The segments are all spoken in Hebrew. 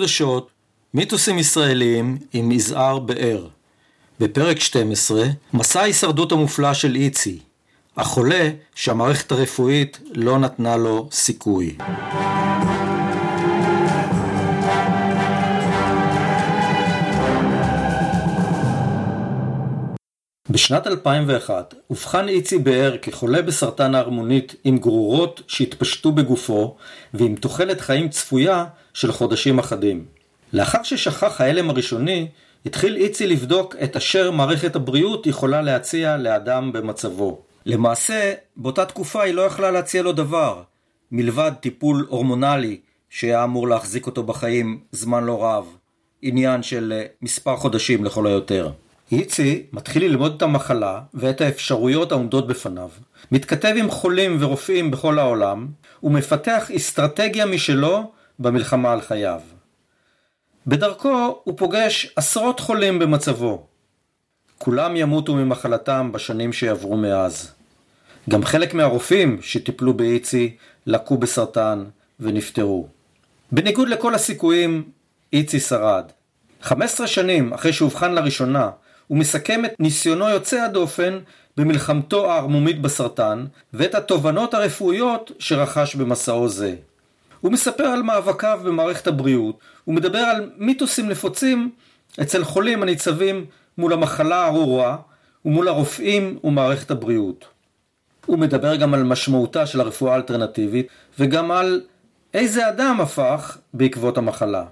הקדושות, מיתוסים ישראלים עם יזהר באר. בפרק 12, מסע ההישרדות המופלא של איצי, החולה שהמערכת הרפואית לא נתנה לו סיכוי. בשנת 2001 אובחן איצי באר כחולה בסרטן הערמונית עם גרורות שהתפשטו בגופו ועם תוחלת חיים צפויה של חודשים אחדים. לאחר ששכח ההלם הראשוני, התחיל איצי לבדוק את אשר מערכת הבריאות יכולה להציע לאדם במצבו. למעשה, באותה תקופה היא לא יכלה להציע לו דבר, מלבד טיפול הורמונלי שהיה אמור להחזיק אותו בחיים זמן לא רב, עניין של אה, מספר חודשים לכל היותר. איצי מתחיל ללמוד את המחלה ואת האפשרויות העומדות בפניו, מתכתב עם חולים ורופאים בכל העולם, ומפתח אסטרטגיה משלו במלחמה על חייו. בדרכו הוא פוגש עשרות חולים במצבו. כולם ימותו ממחלתם בשנים שיעברו מאז. גם חלק מהרופאים שטיפלו באיצי לקו בסרטן ונפטרו. בניגוד לכל הסיכויים, איצי שרד. 15 שנים אחרי שאובחן לראשונה הוא מסכם את ניסיונו יוצא הדופן במלחמתו הערמומית בסרטן ואת התובנות הרפואיות שרכש במסעו זה. הוא מספר על מאבקיו במערכת הבריאות, הוא מדבר על מיתוסים נפוצים אצל חולים הניצבים מול המחלה הארורה ומול הרופאים ומערכת הבריאות. הוא מדבר גם על משמעותה של הרפואה האלטרנטיבית וגם על איזה אדם הפך בעקבות המחלה.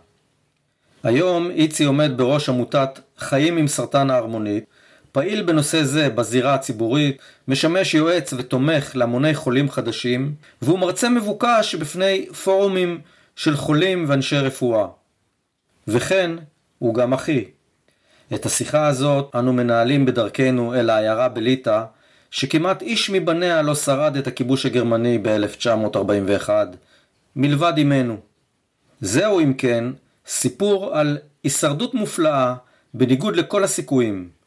היום איצי עומד בראש עמותת חיים עם סרטן ההרמונית, פעיל בנושא זה בזירה הציבורית, משמש יועץ ותומך להמוני חולים חדשים, והוא מרצה מבוקש בפני פורומים של חולים ואנשי רפואה. וכן, הוא גם אחי. את השיחה הזאת אנו מנהלים בדרכנו אל העיירה בליטא, שכמעט איש מבניה לא שרד את הכיבוש הגרמני ב-1941, מלבד אמנו. זהו אם כן סיפור על הישרדות מופלאה בניגוד לכל הסיכויים.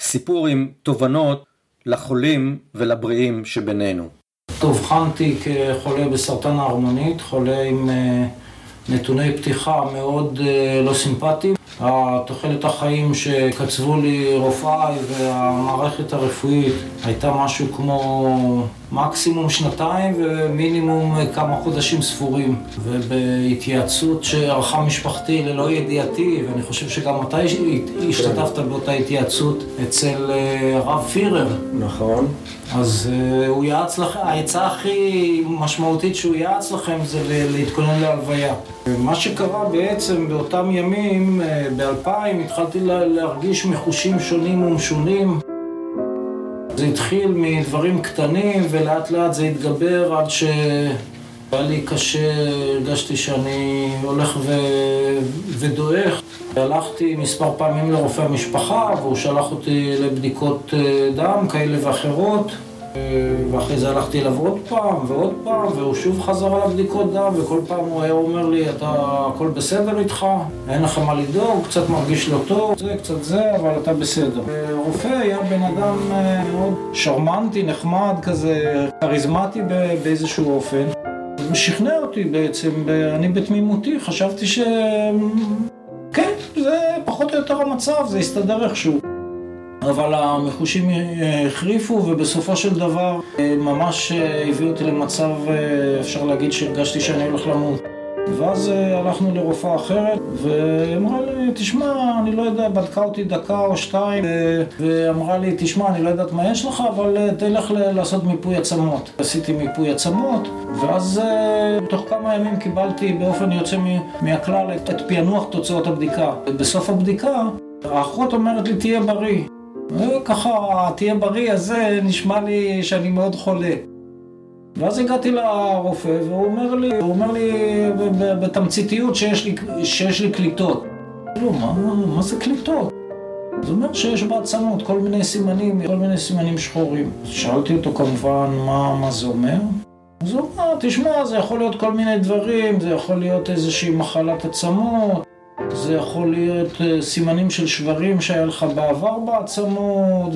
סיפור עם תובנות לחולים ולבריאים שבינינו. אובחנתי כחולה בסרטן ההרמונית, חולה עם אה, נתוני פתיחה מאוד אה, לא סימפטיים. התוחלת החיים שקצבו לי רופאיי והמערכת הרפואית הייתה משהו כמו מקסימום שנתיים ומינימום כמה חודשים ספורים. ובהתייעצות שערכה משפחתי ללא ידיעתי, ואני חושב שגם אתה השתתפת באותה התייעצות אצל אה, הרב פירר. נכון. אז uh, הוא יעץ לכם, העצה הכי משמעותית שהוא יעץ לכם זה להתכונן להלוויה. מה שקרה בעצם באותם ימים, uh, ב-2000, התחלתי להרגיש מחושים שונים ומשונים. זה התחיל מדברים קטנים ולאט לאט זה התגבר עד שהיה לי קשה, הרגשתי שאני הולך ו... ודועך. הלכתי מספר פעמים לרופא המשפחה והוא שלח אותי לבדיקות אה, דם כאלה ואחרות ואחרי זה הלכתי אליו עוד פעם ועוד פעם והוא שוב חזר על הבדיקות דם וכל פעם הוא היה אומר לי אתה הכל בסדר איתך, אין לך מה לדאוג, קצת מרגיש לא טוב, זה קצת זה, אבל אתה בסדר. הרופא היה בן אדם אה, מאוד שרמנטי, נחמד כזה, כריזמטי באיזשהו אופן. הוא שכנע אותי בעצם, אני בתמימותי חשבתי ש... כן, זה פחות או יותר המצב, זה הסתדר איכשהו. אבל המחושים החריפו ובסופו של דבר אה, ממש אה, הביאו אותי למצב, אה, אפשר להגיד שהרגשתי שאני הולך למות. ואז הלכנו לרופאה אחרת, והיא אמרה לי, תשמע, אני לא יודע, בדקה אותי דקה או שתיים, ואמרה לי, תשמע, אני לא יודעת מה יש לך, אבל תלך לעשות מיפוי עצמות. עשיתי מיפוי עצמות, ואז תוך כמה ימים קיבלתי באופן יוצא מהכלל את פענוח תוצאות הבדיקה. בסוף הבדיקה, האחות אומרת לי, תהיה בריא. ככה, תהיה בריא הזה, נשמע לי שאני מאוד חולה. ואז הגעתי לרופא, והוא אומר לי, הוא אומר לי בתמציתיות שיש לי, שיש לי קליטות. לא, מה, מה זה קליטות? זה אומר שיש בעצמות כל מיני סימנים, כל מיני סימנים שחורים. שאלתי אותו כמובן מה, מה זה אומר. אז הוא אמר, תשמע, זה יכול להיות כל מיני דברים, זה יכול להיות איזושהי מחלת עצמות, זה יכול להיות אה, סימנים של שברים שהיה לך בעבר בעצמות.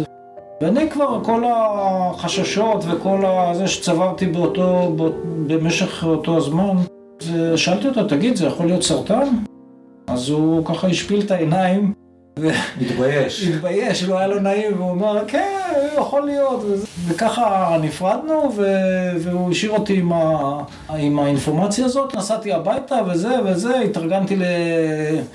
ואני כבר, כל החששות וכל זה שצברתי באותו, במשך אותו הזמן, שאלתי אותו, תגיד, זה יכול להיות סרטן? אז הוא ככה השפיל את העיניים. התבייש. התבייש, לא היה לו נעים, והוא אמר, כן, יכול להיות. וככה נפרדנו, והוא השאיר אותי עם, ה... עם האינפורמציה הזאת. נסעתי הביתה וזה וזה, התארגנתי ל...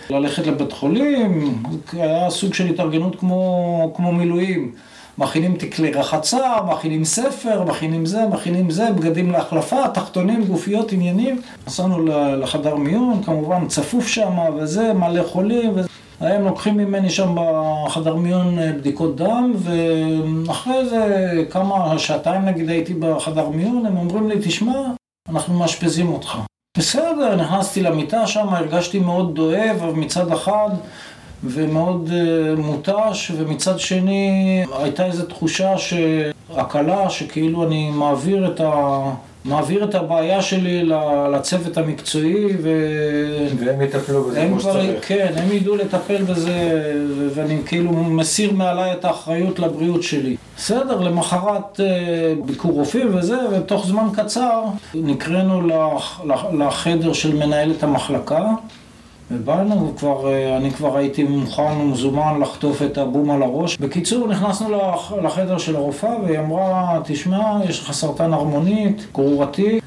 ללכת לבית חולים, היה סוג של התארגנות כמו, כמו מילואים. מכינים תקלי רחצה, מכינים ספר, מכינים זה, מכינים זה, בגדים להחלפה, תחתונים, גופיות, עניינים. נסענו לחדר מיון, כמובן צפוף שם וזה, מלא חולים. וזה. הם לוקחים ממני שם בחדר מיון אה, בדיקות דם, ואחרי זה כמה, שעתיים נגיד הייתי בחדר מיון, הם אומרים לי, תשמע, אנחנו מאשפזים אותך. בסדר, נכנסתי למיטה שם, הרגשתי מאוד דואב מצד אחד, ומאוד uh, מותש, ומצד שני הייתה איזו תחושה שהקלה, שכאילו אני מעביר את ה... מעביר את הבעיה שלי לצוות המקצועי ו... והם יטפלו בזה כמו שצריך. כן, הם ידעו לטפל בזה ואני כאילו מסיר מעליי את האחריות לבריאות שלי. בסדר, למחרת אה, ביקור רופאים וזה, ותוך זמן קצר נקראנו לחדר של מנהלת המחלקה ובאנו, כבר, אה, אני כבר הייתי מוכן ומזומן לחטוף את הבום על הראש. בקיצור, נכנסנו לחדר של הרופאה והיא אמרה, תשמע, יש לך סרטן הרמונית, גרורתי.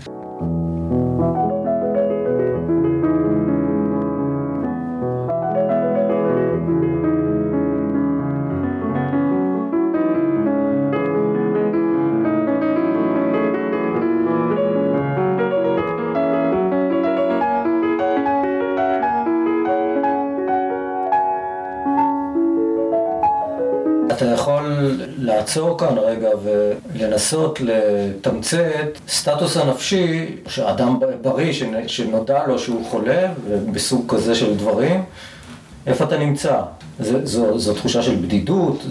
לעצור כאן רגע ולנסות לתמצת סטטוס הנפשי שאדם בריא שנודע לו שהוא חולה ובסוג כזה של דברים, איפה אתה נמצא? זו, זו, זו תחושה של בדידות?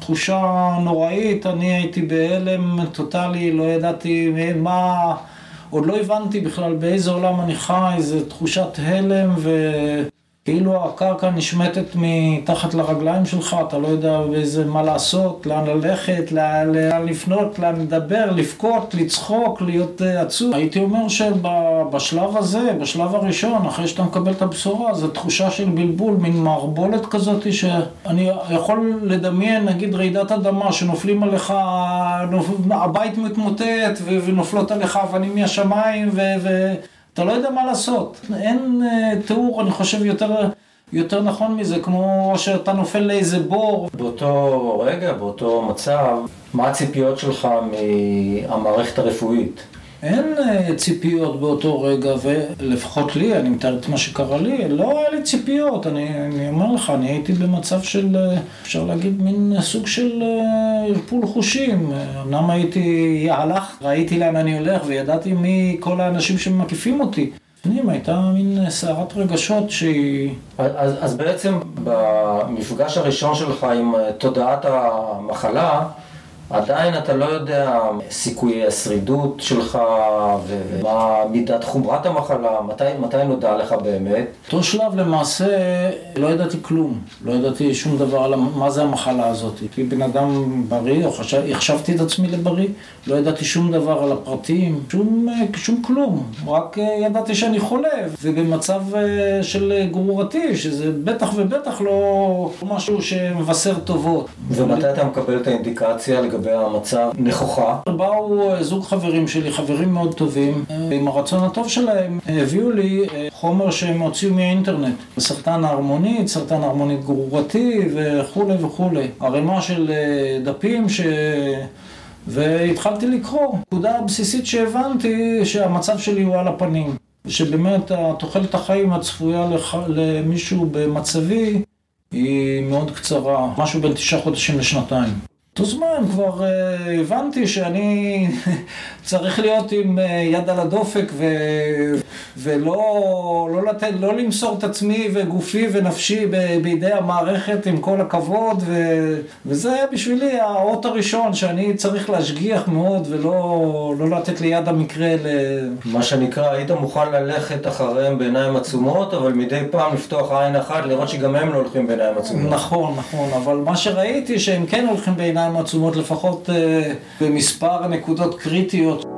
תחושה נוראית, אני הייתי בהלם טוטאלי, לא ידעתי מה, עוד לא הבנתי בכלל באיזה עולם אני חי, זו תחושת הלם ו... כאילו הקרקע נשמטת מתחת לרגליים שלך, אתה לא יודע באיזה מה לעשות, לאן ללכת, לאן, לפנות, לאן לדבר, לבכות, לצחוק, להיות uh, עצוב. הייתי אומר שבשלב הזה, בשלב הראשון, אחרי שאתה מקבל את הבשורה, זו תחושה של בלבול, מין מערבולת כזאת, שאני יכול לדמיין, נגיד רעידת אדמה, שנופלים עליך. הבית מתמוטט ונופלות עליך אבנים מהשמיים. ו... אתה לא יודע מה לעשות. אין uh, תיאור, אני חושב, יותר, יותר נכון מזה, כמו שאתה נופל לאיזה בור. באותו רגע, באותו מצב, מה הציפיות שלך מהמערכת הרפואית? אין אה, ציפיות באותו רגע, ולפחות לי, אני מתאר את מה שקרה לי, לא היה לי ציפיות. אני, אני אומר לך, אני הייתי במצב של, אה, אפשר להגיד, מין סוג של ערפול אה, חושים. אמנם הייתי, הלך, ראיתי לאן אני הולך, וידעתי מי כל האנשים שמקיפים אותי. פנים הייתה מין סערת רגשות שהיא... אז, אז בעצם במפגש הראשון שלך עם תודעת המחלה, עדיין אתה לא יודע סיכויי השרידות שלך ומה מידת חומרת המחלה, מתי, מתי נודע לך באמת? אותו שלב למעשה לא ידעתי כלום, לא ידעתי שום דבר על מה זה המחלה הזאת. הייתי בן אדם בריא, או חשב, החשבתי את עצמי לבריא, לא ידעתי שום דבר על הפרטים, שום, שום כלום, רק ידעתי שאני חולה ובמצב של גרורתי, שזה בטח ובטח לא משהו שמבשר טובות. ומתי אתה מקבל את האינדיקציה לגבי... לגבי המצב נכוחה. באו זוג חברים שלי, חברים מאוד טובים, עם הרצון הטוב שלהם, הביאו לי אה, חומר שהם הוציאו מהאינטרנט. סרטן הרמונית, סרטן הרמונית גרורתי וכולי וכולי. ערימה של אה, דפים ש... והתחלתי לקרוא. נקודה הבסיסית שהבנתי שהמצב שלי הוא על הפנים. שבאמת תוחלת החיים הצפויה לח... למישהו במצבי היא מאוד קצרה, משהו בין תשעה חודשים לשנתיים. באותו זמן כבר uh, הבנתי שאני צריך להיות עם uh, יד על הדופק ו... ולא לא לתת, לא למסור את עצמי וגופי ונפשי ב... בידי המערכת עם כל הכבוד ו... וזה היה בשבילי האות הראשון שאני צריך להשגיח מאוד ולא לא לתת ליד המקרה ל... מה שנקרא, היית מוכן ללכת אחריהם בעיניים עצומות אבל מדי פעם לפתוח עין אחת לראות שגם הם לא הולכים בעיניים עצומות. נכון, נכון, אבל מה שראיתי שהם כן הולכים בעיניים בעיניים עצומות, לפחות אה, במספר נקודות קריטיות.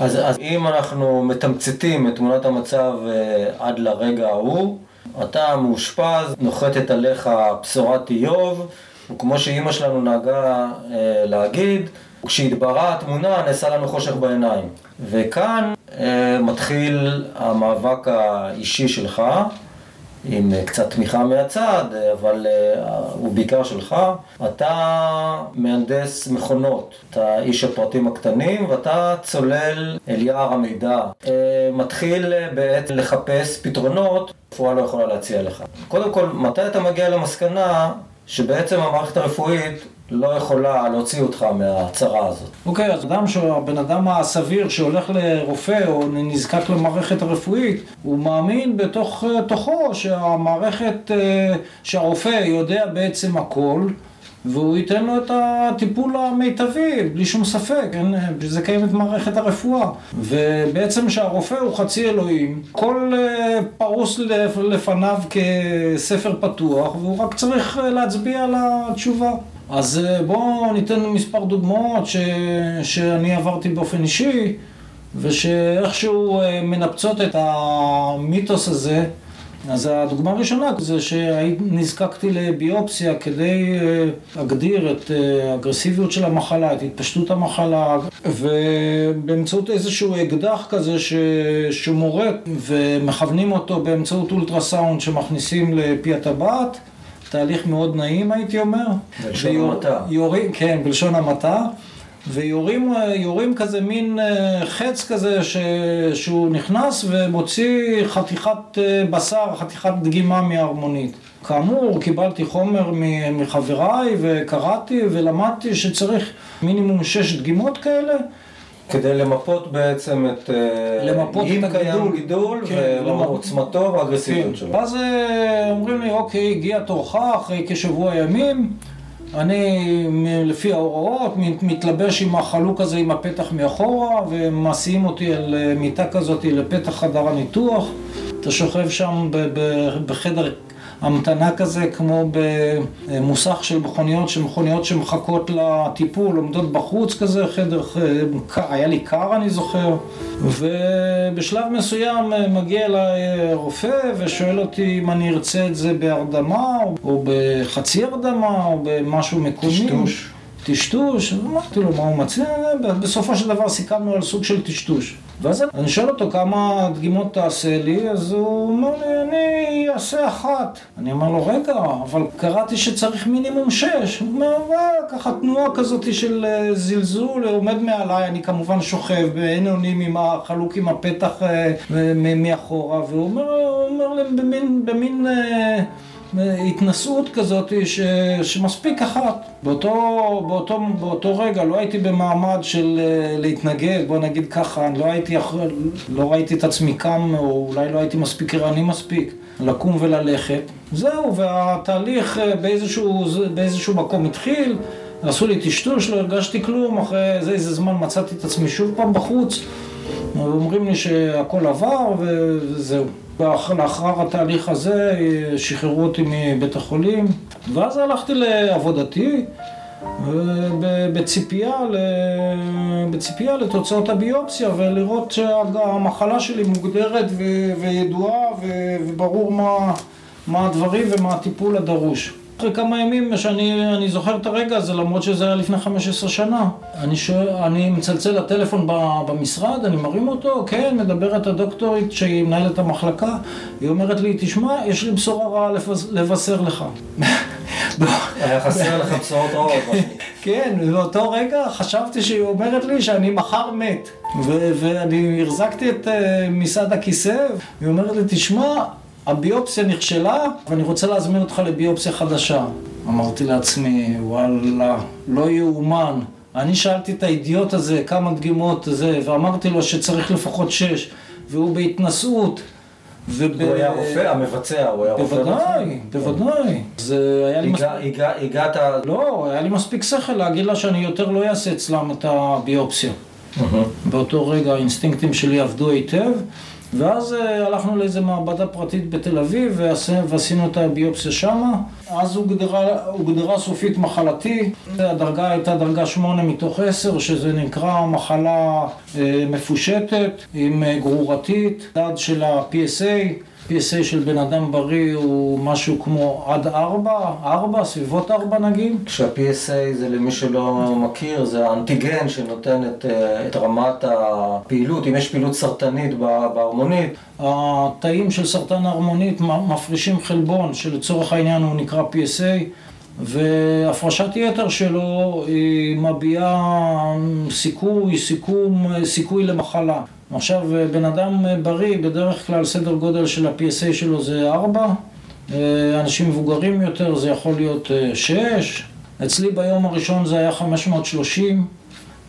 אז, אז אם אנחנו מתמצתים את תמונת המצב אה, עד לרגע ההוא, אתה מאושפז, נוחתת עליך בשורת איוב, וכמו שאימא שלנו נהגה אה, להגיד, כשהתבראה התמונה נעשה לנו חושך בעיניים. וכאן אה, מתחיל המאבק האישי שלך, עם אה, קצת תמיכה מהצד, אבל אה, הוא בעיקר שלך. אתה מהנדס מכונות, אתה איש הפרטים הקטנים ואתה צולל אל יער המידע. אה, מתחיל בעצם לחפש פתרונות, רפואה לא יכולה להציע לך. קודם כל, מתי אתה מגיע למסקנה שבעצם המערכת הרפואית לא יכולה להוציא אותך מהצרה הזאת. אוקיי, okay, אז אדם, הבן אדם הסביר שהולך לרופא או נזקק למערכת הרפואית, הוא מאמין בתוך תוכו שהמערכת, אה, שהרופא יודע בעצם הכל. והוא ייתן לו את הטיפול המיטבי, בלי שום ספק, אין, בשביל זה קיימת מערכת הרפואה. ובעצם שהרופא הוא חצי אלוהים, כל אה, פרוס לפניו כספר פתוח, והוא רק צריך אה, להצביע על התשובה. אז אה, בואו ניתן מספר דוגמאות ש... שאני עברתי באופן אישי, ושאיכשהו מנפצות את המיתוס הזה. אז הדוגמה הראשונה זה שנזקקתי לביופסיה כדי אה, להגדיר את האגרסיביות אה, של המחלה, את התפשטות המחלה, ובאמצעות איזשהו אקדח כזה ש... שמורט ומכוונים אותו באמצעות אולטרסאונד שמכניסים לפי הטבעת. תהליך מאוד נעים הייתי אומר. בלשון המעטה. יורים, כן, בלשון המעטה. ויורים כזה מין אה, חץ כזה ש... שהוא נכנס ומוציא חתיכת אה, בשר, חתיכת דגימה מההרמונית. כאמור, קיבלתי חומר מחבריי וקראתי ולמדתי שצריך מינימום שש דגימות כאלה. כדי למפות בעצם את... אה, למפות את הגידול. אם קיים גידול כן, ועוצמתו והאגרסיביות כן. שלו. ואז אומרים לי, אוקיי, הגיע תורך אחרי כשבוע ימים. אני לפי ההוראות מתלבש עם החלוק הזה עם הפתח מאחורה ומסיעים אותי על אה, מיטה כזאת לפתח חדר הניתוח. אתה שוכב שם בחדר המתנה כזה כמו במוסך של מכוניות, של מכוניות שמחכות לטיפול, עומדות בחוץ כזה, חדר, היה לי קר אני זוכר, ובשלב מסוים מגיע אליי רופא ושואל אותי אם אני ארצה את זה בהרדמה או בחצי הרדמה או במשהו מקומי. טשטוש. טשטוש, אמרתי לו מה הוא מציע, בסופו של דבר סיכמנו על סוג של טשטוש. ואז אני שואל אותו כמה דגימות תעשה לי, אז הוא אומר לי, אני אעשה אחת. אני אומר לו, רגע, אבל קראתי שצריך מינימום שש. הוא אומר, ככה תנועה כזאת של אה, זלזול, עומד מעליי, אני כמובן שוכב בעין אונים עם החלוק עם הפתח אה, מאחורה, והוא אומר, אומר לי במין, במין אה, התנשאות כזאת ש, שמספיק אחת. באותו, באותו, באותו רגע לא הייתי במעמד של אה, להתנגד, בוא נגיד ככה, לא, הייתי, לא ראיתי את עצמי קם, או אולי לא הייתי מספיק ערני מספיק, לקום וללכת. זהו, והתהליך אה, באיזשהו, באיזשהו מקום התחיל, עשו לי טשטוש, לא הרגשתי כלום, אחרי איזה, איזה זמן מצאתי את עצמי שוב פעם בחוץ, אומרים לי שהכל עבר וזהו. לאחר התהליך הזה שחררו אותי מבית החולים, ואז הלכתי לעבודתי בציפייה, בציפייה לתוצאות הביופסיה ולראות שהמחלה שלי מוגדרת וידועה וברור מה, מה הדברים ומה הטיפול הדרוש. אחרי כמה ימים שאני זוכר את הרגע הזה, למרות שזה היה לפני 15 שנה. אני, שואל, אני מצלצל לטלפון במשרד, אני מרים אותו, כן, מדברת הדוקטורית שהיא מנהלת המחלקה, היא אומרת לי, תשמע, יש לי בשורה רעה לבשר לך. היה חסר לך בשורות רעות. כן, באותו רגע חשבתי שהיא אומרת לי שאני מחר מת. ואני החזקתי את אה, מסעד הכיסא, והיא אומרת לי, תשמע, הביופסיה נכשלה, ואני רוצה להזמין אותך לביופסיה חדשה. אמרתי לעצמי, וואלה, לא יאומן. אני שאלתי את האידיוט הזה כמה דגימות זה, ואמרתי לו שצריך לפחות שש, והוא בהתנשאות. וב... הוא היה רופא, המבצע, הוא היה רופא. בוודאי, בוודאי. זה היה לי מספיק... הגעת... לא, היה לי מספיק שכל להגיד לה שאני יותר לא אעשה אצלם את הביופסיה. באותו רגע האינסטינקטים שלי עבדו היטב. ואז אה, הלכנו לאיזה מעבדה פרטית בתל אביב ועשינו את הביופסיה שמה. אז הוגדרה, הוגדרה סופית מחלתי, הדרגה הייתה דרגה שמונה מתוך עשר, שזה נקרא מחלה אה, מפושטת עם אה, גרורתית, דד של ה-PSA. PSA של בן אדם בריא הוא משהו כמו עד ארבע, ארבע, סביבות ארבע נגיד. כשה-PSA זה למי שלא מכיר, זה האנטיגן שנותן את, אה, את רמת הפעילות, אם יש פעילות סרטנית בהרמונית. התאים של סרטן ההרמונית מפרישים חלבון שלצורך העניין הוא נקרא PSA. והפרשת יתר שלו היא מביעה סיכוי, סיכום, סיכוי למחלה. עכשיו, בן אדם בריא, בדרך כלל סדר גודל של ה-PSA שלו זה 4, אנשים מבוגרים יותר זה יכול להיות 6, אצלי ביום הראשון זה היה 530,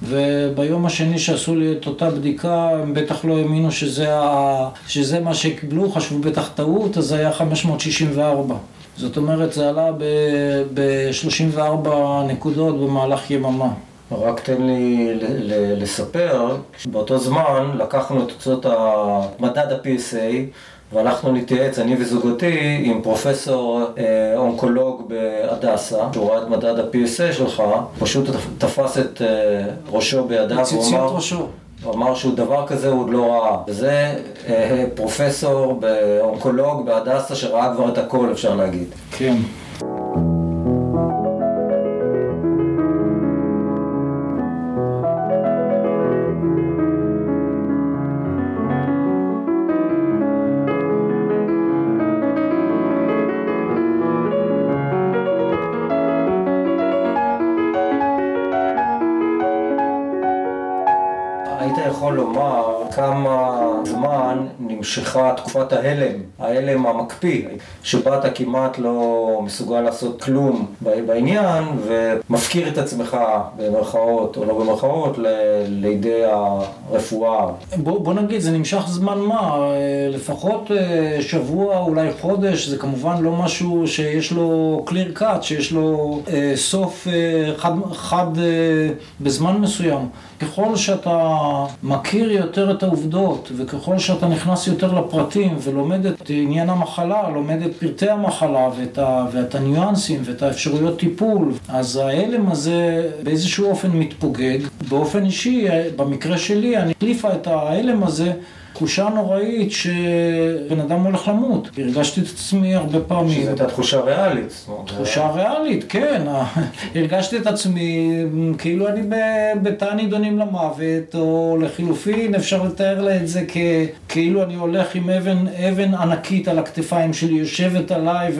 וביום השני שעשו לי את אותה בדיקה, הם בטח לא האמינו שזה, ה... שזה מה שקיבלו, חשבו בטח טעות, אז זה היה 564. זאת אומרת, זה עלה ב-34 נקודות במהלך יממה. רק תן לי לספר, באותו זמן לקחנו את תוצאות מדד ה-PSA והלכנו להתייעץ, אני וזוגתי, עם פרופסור אה, אונקולוג בהדסה, שהוא ראה את מדד ה-PSA שלך, פשוט תפס את אה, ראשו בידיו, הוא אמר, ראשו. הוא אמר שהוא דבר כזה הוא עוד לא ראה, וזה אה, פרופסור אונקולוג בהדסה שראה כבר את הכל, אפשר להגיד. כן. נמשכה תקופת ההלם, ההלם המקפיא, שבה אתה כמעט לא מסוגל לעשות כלום בעניין ומפקיר את עצמך במרכאות או לא במרכאות לידי הרפואה. בוא, בוא נגיד, זה נמשך זמן מה, לפחות אה, שבוע, אולי חודש, זה כמובן לא משהו שיש לו clear cut, שיש לו אה, סוף אה, חד, חד בזמן מסוים. ככל שאתה מכיר יותר את העובדות וככל שאתה נכנס יותר לפרטים ולומד את עניין המחלה, לומד את פרטי המחלה ואת, ה, ואת הניואנסים ואת האפשרויות טיפול, אז ההלם הזה באיזשהו אופן מתפוגג. באופן אישי, במקרה שלי, אני החליפה את ההלם הזה תחושה נוראית שבן אדם הולך למות. הרגשתי את עצמי הרבה פעמים. שזו הייתה תחושה ריאלית. תחושה ריאלית, כן. הרגשתי את עצמי כאילו אני בתא נידונים למוות, או לחילופין אפשר לתאר את זה כאילו אני הולך עם אבן, אבן ענקית על הכתפיים שלי, יושבת עליי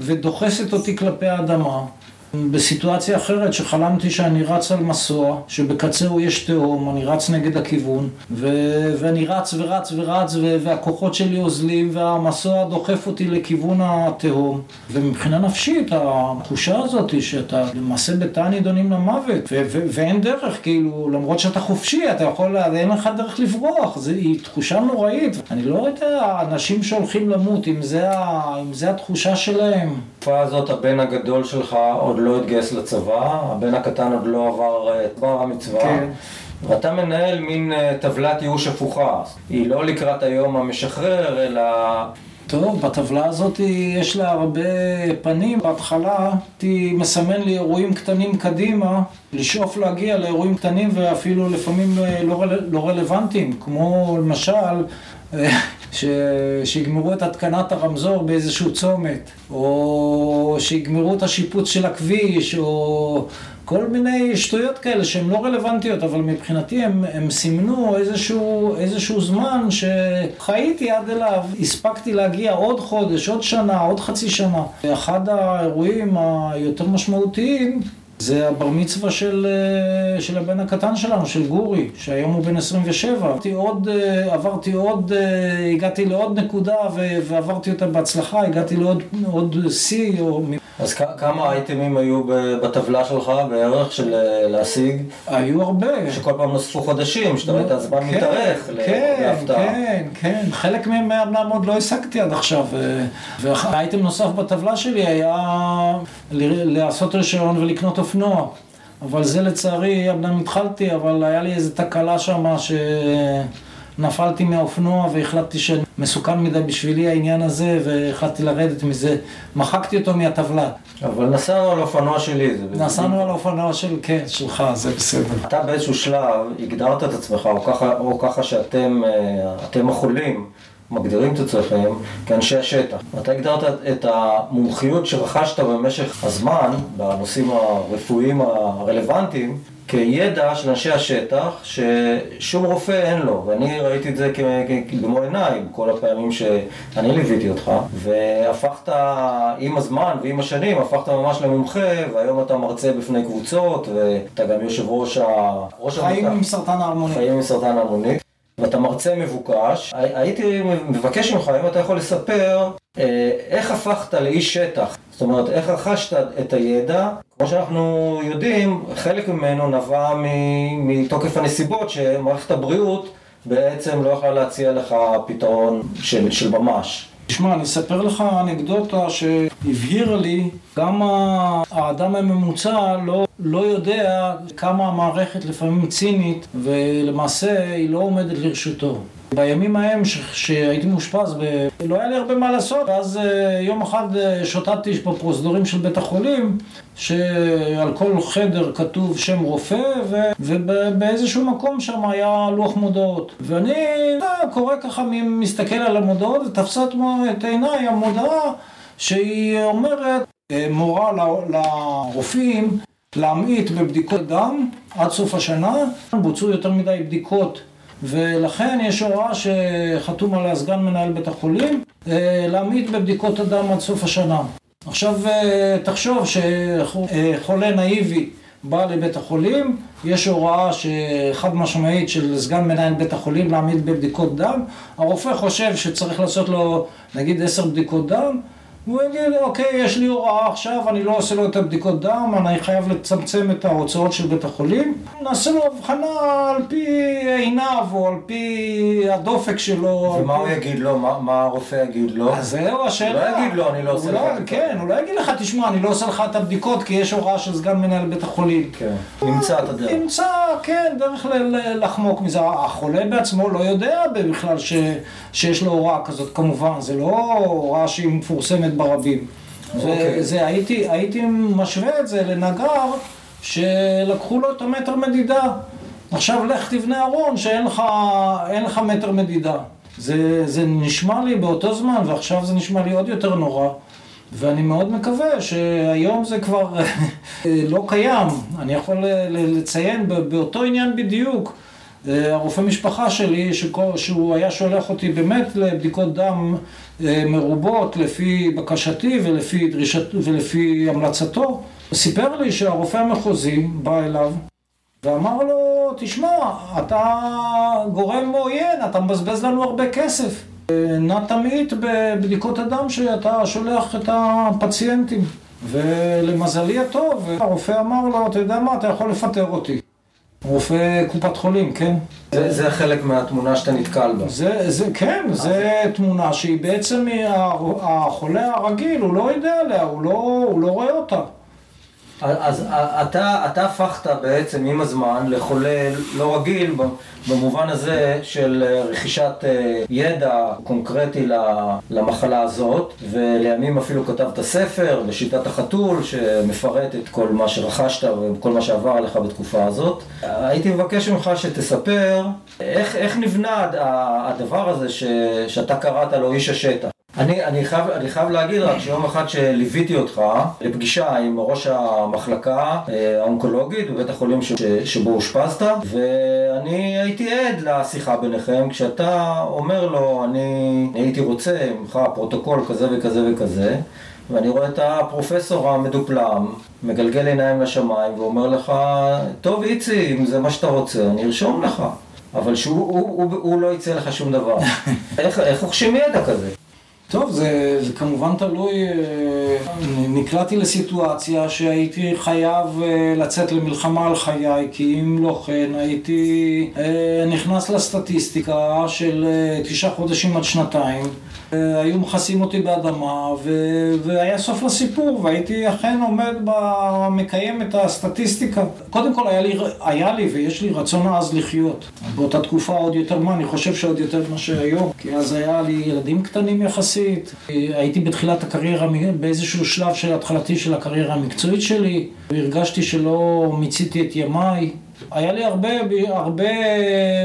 ודוחסת אותי כלפי האדמה. בסיטואציה אחרת שחלמתי שאני רץ על מסוע, שבקצהו יש תהום, אני רץ נגד הכיוון, ו- ואני רץ ורץ ורץ, ו- והכוחות שלי אוזלים, והמסוע דוחף אותי לכיוון התהום. ומבחינה נפשית, התחושה הזאת שאתה למעשה בתא נידונים למוות, ו- ו- ואין דרך, כאילו, למרות שאתה חופשי, אתה יכול, אין לך דרך לברוח, זו תחושה נוראית. אני לא יודע, אנשים שהולכים למות, אם זה, ה- אם זה התחושה שלהם. בתקופה הזאת הבן הגדול שלך עוד לא התגייס לצבא, הבן הקטן עוד לא עבר את דבר המצווה. כן. ואתה מנהל מין אה, טבלת ייאוש הפוכה. היא לא לקראת היום המשחרר, אלא... טוב, בטבלה הזאת יש לה הרבה פנים. בהתחלה הייתי מסמן לי אירועים קטנים קדימה, לשאוף להגיע לאירועים קטנים ואפילו לפעמים אה, לא, לא רלוונטיים, כמו למשל ש... שיגמרו את התקנת הרמזור באיזשהו צומת, או שיגמרו את השיפוץ של הכביש, או כל מיני שטויות כאלה שהן לא רלוונטיות, אבל מבחינתי הם, הם סימנו איזשהו, איזשהו זמן שחייתי עד אליו, הספקתי להגיע עוד חודש, עוד שנה, עוד חצי שנה. אחד האירועים היותר משמעותיים זה הבר מצווה של, אה, של הבן הקטן שלנו, של גורי, שהיום הוא בן 27. עברתי עוד, אה, עברתי עוד, אה, הגעתי לעוד נקודה ועברתי אותה בהצלחה, הגעתי לעוד שיא. או... אז כמה אייטמים היו בטבלה שלך בערך של להשיג? היו הרבה. שכל פעם נוספו חודשים, שאתה רואה את הזמן כן, מתארך כן, להפתעה. כן, כן, חלק מהם אמנם עוד לא השגתי עד עכשיו. והאייטם נוסף בטבלה שלי היה לעשות רישיון ולקנות אופנוע. אבל זה לצערי, אמנם התחלתי, אבל היה לי איזו תקלה שם שלא נפלתי מהאופנוע והחלטתי שמסוכן מדי בשבילי העניין הזה והחלטתי לרדת מזה, מחקתי אותו מהטבלה. אבל נסענו על האופנוע שלי. זה נסענו על האופנוע של, כן, שלך, זה בסדר. אתה באיזשהו שלב הגדרת את עצמך, או ככה, או ככה שאתם אה, החולים. מגדירים את עצמכם כאנשי השטח. אתה הגדרת את המומחיות שרכשת במשך הזמן בנושאים הרפואיים הרלוונטיים כידע של אנשי השטח ששום רופא אין לו, ואני ראיתי את זה במו עיניי כל הפעמים שאני ליוויתי אותך, והפכת עם הזמן ועם השנים, הפכת ממש למומחה, והיום אתה מרצה בפני קבוצות, ואתה גם יושב ראש ה... חיים עם סרטן ההרמונית. חיים עם סרטן ההרמונית. ואתה מרצה מבוקש, הייתי מבקש ממך, אם אתה יכול לספר, איך הפכת לאיש שטח? זאת אומרת, איך רכשת את הידע? כמו שאנחנו יודעים, חלק ממנו נבע מתוקף הנסיבות שמערכת הבריאות בעצם לא יכולה להציע לך פתרון של, של ממש. תשמע, אני אספר לך אנקדוטה שהבהירה לי כמה האדם הממוצע לא, לא יודע כמה המערכת לפעמים צינית ולמעשה היא לא עומדת לרשותו. בימים ההם שהייתי מאושפז, ב... לא היה לי הרבה מה לעשות, ואז אה, יום אחד אה, שוטטתי בפרוזדורים של בית החולים, שעל כל חדר כתוב שם רופא, ו... ובאיזשהו מקום שם היה לוח מודעות. ואני קורא ככה, מסתכל על המודעות, ותפסה את עיניי המודעה שהיא אומרת, מורה לרופאים להמעיט בבדיקות דם עד סוף השנה, בוצעו יותר מדי בדיקות ולכן יש הוראה שחתום עליה סגן מנהל בית החולים אה, להעמיד בבדיקות הדם עד סוף השנה. עכשיו אה, תחשוב שחולה נאיבי בא לבית החולים, יש הוראה חד משמעית של סגן מנהל בית החולים להעמיד בבדיקות דם, הרופא חושב שצריך לעשות לו נגיד עשר בדיקות דם הוא יגיד, אוקיי, יש לי הוראה עכשיו, אני לא עושה לו את הבדיקות דם, אני חייב לצמצם את ההוצאות של בית החולים. נעשה לו הבחנה על פי עיניו או על פי הדופק שלו. ומה הוא יגיד לו? מה, מה הרופא יגיד לו? אז זהו השאלה. הוא לא יגיד לו, אני לא עושה לך לא, כן, הוא לא יגיד לך, תשמע, אני לא עושה לך את הבדיקות כי יש הוראה של סגן מנהל בית החולים. כן, נמצא את הדרך. נמצא, כן, דרך לחמוק מזה. החולה בעצמו לא יודע בכלל ש, שיש לו הוראה כזאת, כמובן, זה לא הוראה שהיא מפורסמת ברבים. אוקיי. וזה, הייתי, הייתי משווה את זה לנגר שלקחו לו את המטר מדידה. עכשיו לך תבנה ארון שאין לך, לך מטר מדידה. זה, זה נשמע לי באותו זמן, ועכשיו זה נשמע לי עוד יותר נורא. ואני מאוד מקווה שהיום זה כבר לא קיים. אני יכול לציין באותו עניין בדיוק. הרופא משפחה שלי, שהוא היה שולח אותי באמת לבדיקות דם אה, מרובות לפי בקשתי ולפי, דרישת, ולפי המלצתו, סיפר לי שהרופא המחוזי בא אליו ואמר לו, תשמע, אתה גורם עוין, אתה מבזבז לנו הרבה כסף. אה, נא תמעיט בבדיקות הדם שאתה שולח את הפציינטים. ולמזלי הטוב, הרופא אמר לו, אתה יודע מה, אתה יכול לפטר אותי. רופא קופת חולים, כן. זה, זה חלק מהתמונה שאתה נתקל בה. זה, זה, כן, זה תמונה שהיא בעצם, החולה הרגיל, הוא לא יודע עליה, הוא לא, הוא לא רואה אותה. אז אתה, הפכת בעצם עם הזמן לחולה לא רגיל במובן הזה של רכישת אה, ידע קונקרטי למחלה הזאת ולימים אפילו כתבת ספר בשיטת החתול שמפרט את כל מה שרכשת וכל מה שעבר עליך בתקופה הזאת. הייתי מבקש ממך שתספר איך, איך נבנה הדבר הזה ש, שאתה קראת לו איש השטח. אני, אני, חייב, אני חייב להגיד רק שיום אחד שליוויתי אותך לפגישה עם ראש המחלקה אה, האונקולוגית בבית החולים ש, שבו אושפזת ואני הייתי עד לשיחה ביניכם כשאתה אומר לו אני הייתי רוצה ממך פרוטוקול כזה וכזה וכזה ואני רואה את הפרופסור המדופלם מגלגל עיניים לשמיים ואומר לך טוב איצי אם זה מה שאתה רוצה אני ארשום לך אבל שהוא הוא, הוא, הוא לא יצא לך שום דבר איך, איך רוכשים ידע כזה? טוב, זה, זה כמובן תלוי, אה, נקלעתי לסיטואציה שהייתי חייב אה, לצאת למלחמה על חיי, כי אם לא כן הייתי אה, נכנס לסטטיסטיקה של תשעה חודשים עד שנתיים, היו מכסים אותי באדמה, ו... והיה סוף לסיפור, והייתי אכן עומד במקיים את הסטטיסטיקה. קודם כל היה לי, היה לי ויש לי רצון עז לחיות. באותה תקופה עוד יותר מה, אני חושב שעוד יותר ממה שהיום, כי אז היה לי ילדים קטנים יחסית, הייתי בתחילת הקריירה, באיזשהו שלב של התחלתי של הקריירה המקצועית שלי, והרגשתי שלא מיציתי את ימיי. היה לי הרבה, הרבה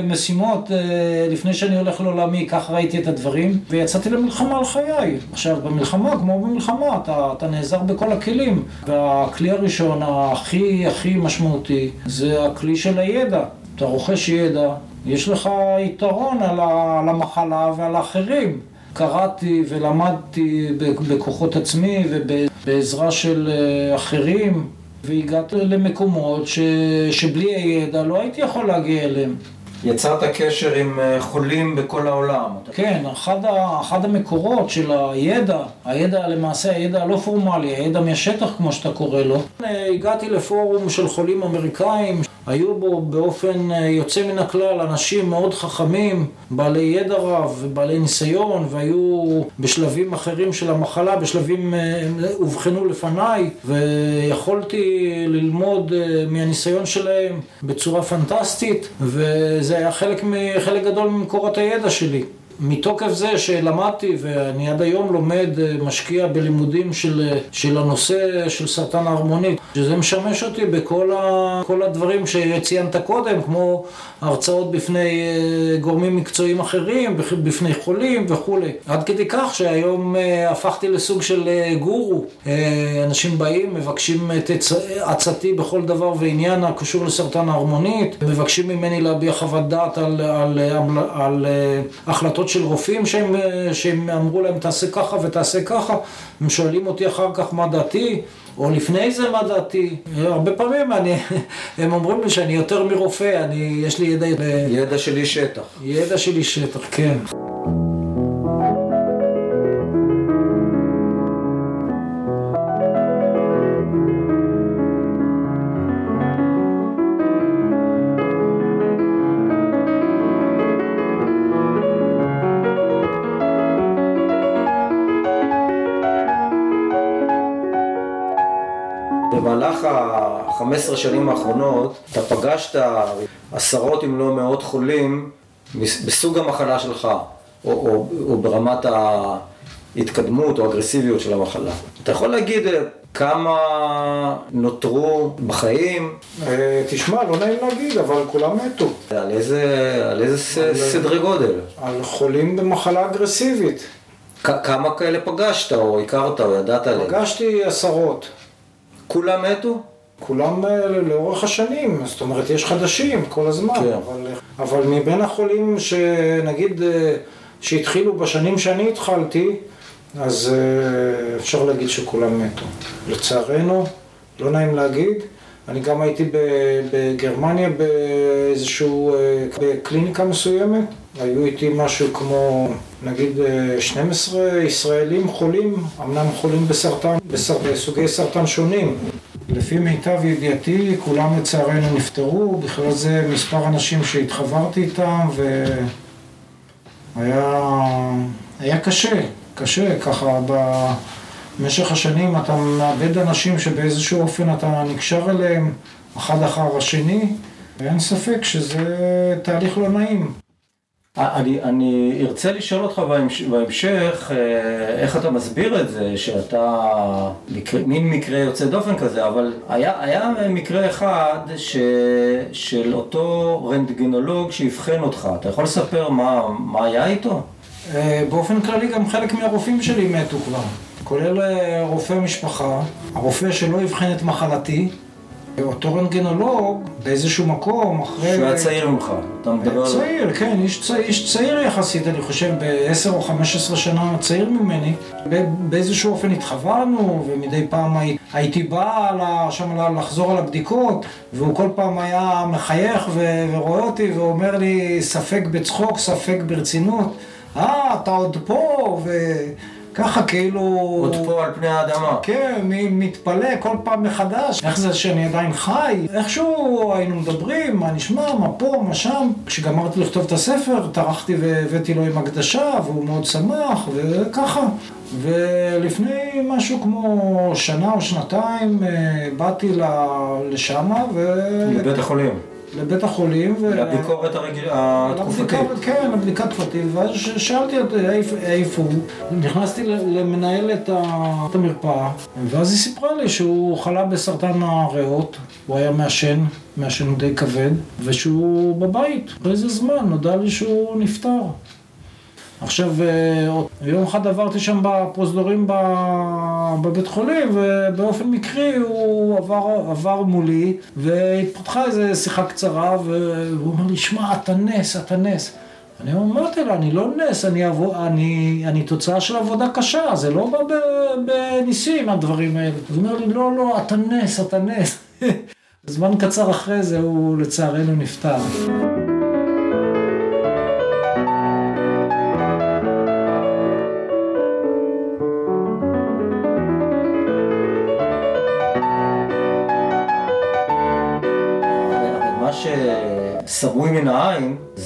משימות אה, לפני שאני הולך לעולמי, ככה ראיתי את הדברים, ויצאתי למלחמה על חיי. עכשיו, במלחמה, כמו במלחמה, אתה, אתה נעזר בכל הכלים, והכלי הראשון, הכי הכי משמעותי, זה הכלי של הידע. אתה רוכש ידע, יש לך יתרון על, המחלה ועל האחרים. קראתי ולמדתי בכוחות עצמי ובעזרה של אה, אחרים. והגעתי למקומות ש... שבלי הידע לא הייתי יכול להגיע אליהם. יצרת קשר עם אה, חולים בכל העולם. כן, אחד, ה... אחד המקורות של הידע, הידע למעשה הידע הלא פורמלי, הידע מהשטח כמו שאתה קורא לו. הגעתי לפורום של חולים אמריקאים היו בו באופן אה, יוצא מן הכלל אנשים מאוד חכמים, בעלי ידע רב ובעלי ניסיון, והיו בשלבים אחרים של המחלה, בשלבים אה, אובחנו לפניי, ויכולתי ללמוד אה, מהניסיון שלהם בצורה פנטסטית, וזה היה חלק, חלק גדול ממקורות הידע שלי. מתוקף זה שלמדתי ואני עד היום לומד, אה, משקיע בלימודים של, אה, של הנושא של סרטן ההרמונית, שזה משמש אותי בכל ה, הדברים שציינת קודם, כמו הרצאות בפני אה, גורמים מקצועיים אחרים, בפני חולים וכולי. עד כדי כך שהיום הפכתי לסוג של גורו. אנשים באים, מבקשים את עצתי בכל דבר ועניין הקשור לסרטן ההרמונית, מבקשים ממני להביע חוות דעת על, על, על, על החלטות של רופאים שהם, שהם אמרו להם תעשה ככה ותעשה ככה, הם שואלים אותי אחר כך מה דעתי, או לפני זה מה דעתי. הרבה פעמים אני, הם אומרים לי שאני יותר מרופא, אני, יש לי ידע... ידע שלי שטח. ידע שלי שטח, כן. ה-15 שנים האחרונות, אתה פגשת עשרות אם לא מאות חולים בסוג המחלה שלך, או, או, או ברמת ההתקדמות או האגרסיביות של המחלה. אתה יכול להגיד אה, כמה נותרו בחיים? אה, תשמע, לא נעים להגיד, אבל כולם מתו. על איזה, על איזה על, סדרי גודל? על חולים במחלה אגרסיבית. כמה כאלה פגשת, או הכרת, או ידעת עליהם? פגשתי עשרות. כולם מתו? כולם אה, לאורך השנים, זאת אומרת, יש חדשים כל הזמן, כן. אבל, אבל מבין החולים שנגיד אה, שהתחילו בשנים שאני התחלתי, אז אה, אפשר להגיד שכולם מתו. לצערנו, לא נעים להגיד, אני גם הייתי בגרמניה באיזשהו, בקליניקה מסוימת, היו איתי משהו כמו נגיד 12 ישראלים חולים, אמנם חולים בסרטן, בסוגי סרטן שונים. לפי מיטב ידיעתי, כולם לצערנו נפטרו, בכלל זה מספר אנשים שהתחברתי איתם, והיה קשה, קשה, ככה במשך השנים אתה מאבד אנשים שבאיזשהו אופן אתה נקשר אליהם, אחד אחר השני, ואין ספק שזה תהליך לא נעים. אני, אני ארצה לשאול אותך בהמשך אה, איך אתה מסביר את זה שאתה מקרה, מין מקרה יוצא דופן כזה, אבל היה, היה מקרה אחד ש, של אותו רנטגנולוג שאבחן אותך, אתה יכול לספר מה, מה היה איתו? אה, באופן כללי גם חלק מהרופאים שלי מתו כבר, כולל אה, רופא משפחה, הרופא שלא אבחן את מחלתי אותו רנטגנולוג באיזשהו מקום אחרי... שהוא היה צעיר ממך, אתה מדבר על... צעיר, כן, איש צעיר, איש צעיר יחסית, אני חושב ב-10 או 15 שנה צעיר ממני. באיזשהו אופן התחברנו, ומדי פעם הייתי בא שם לחזור על הבדיקות, והוא כל פעם היה מחייך ורואה אותי ואומר לי ספק בצחוק, ספק ברצינות, אה, אתה עוד פה, ו... ככה כאילו... עוד פה על פני האדמה. כן, מתפלא כל פעם מחדש, איך זה שאני עדיין חי. איכשהו היינו מדברים, מה נשמע, מה פה, מה שם. כשגמרתי לכתוב את הספר, טרחתי והבאתי לו עם הקדשה, והוא מאוד שמח, וככה. ולפני משהו כמו שנה או שנתיים אה, באתי לשם ו... לבית החולים. לבית החולים. לביקורת. התקופתית. כן, הבדיקה התקופתית, ואז שאלתי אותו איפה הוא, נכנסתי למנהל את המרפאה, ואז היא סיפרה לי שהוא חלה בסרטן הריאות, הוא היה מעשן, מעשן די כבד, ושהוא בבית. באיזה זמן נודע לי שהוא נפטר. עכשיו, אה, יום אחד עברתי שם בפרוזדורים בבית חולים, ובאופן מקרי הוא עבר, עבר מולי, והתפתחה איזו שיחה קצרה, והוא אומר לי, שמע, אתה נס, אתה נס. אני אמרתי לו, אני לא נס, אני, עבור, אני, אני תוצאה של עבודה קשה, זה לא בא בניסים הדברים האלה. הוא אומר לי, לא, לא, אתה נס, אתה נס. זמן קצר אחרי זה הוא לצערנו נפטר.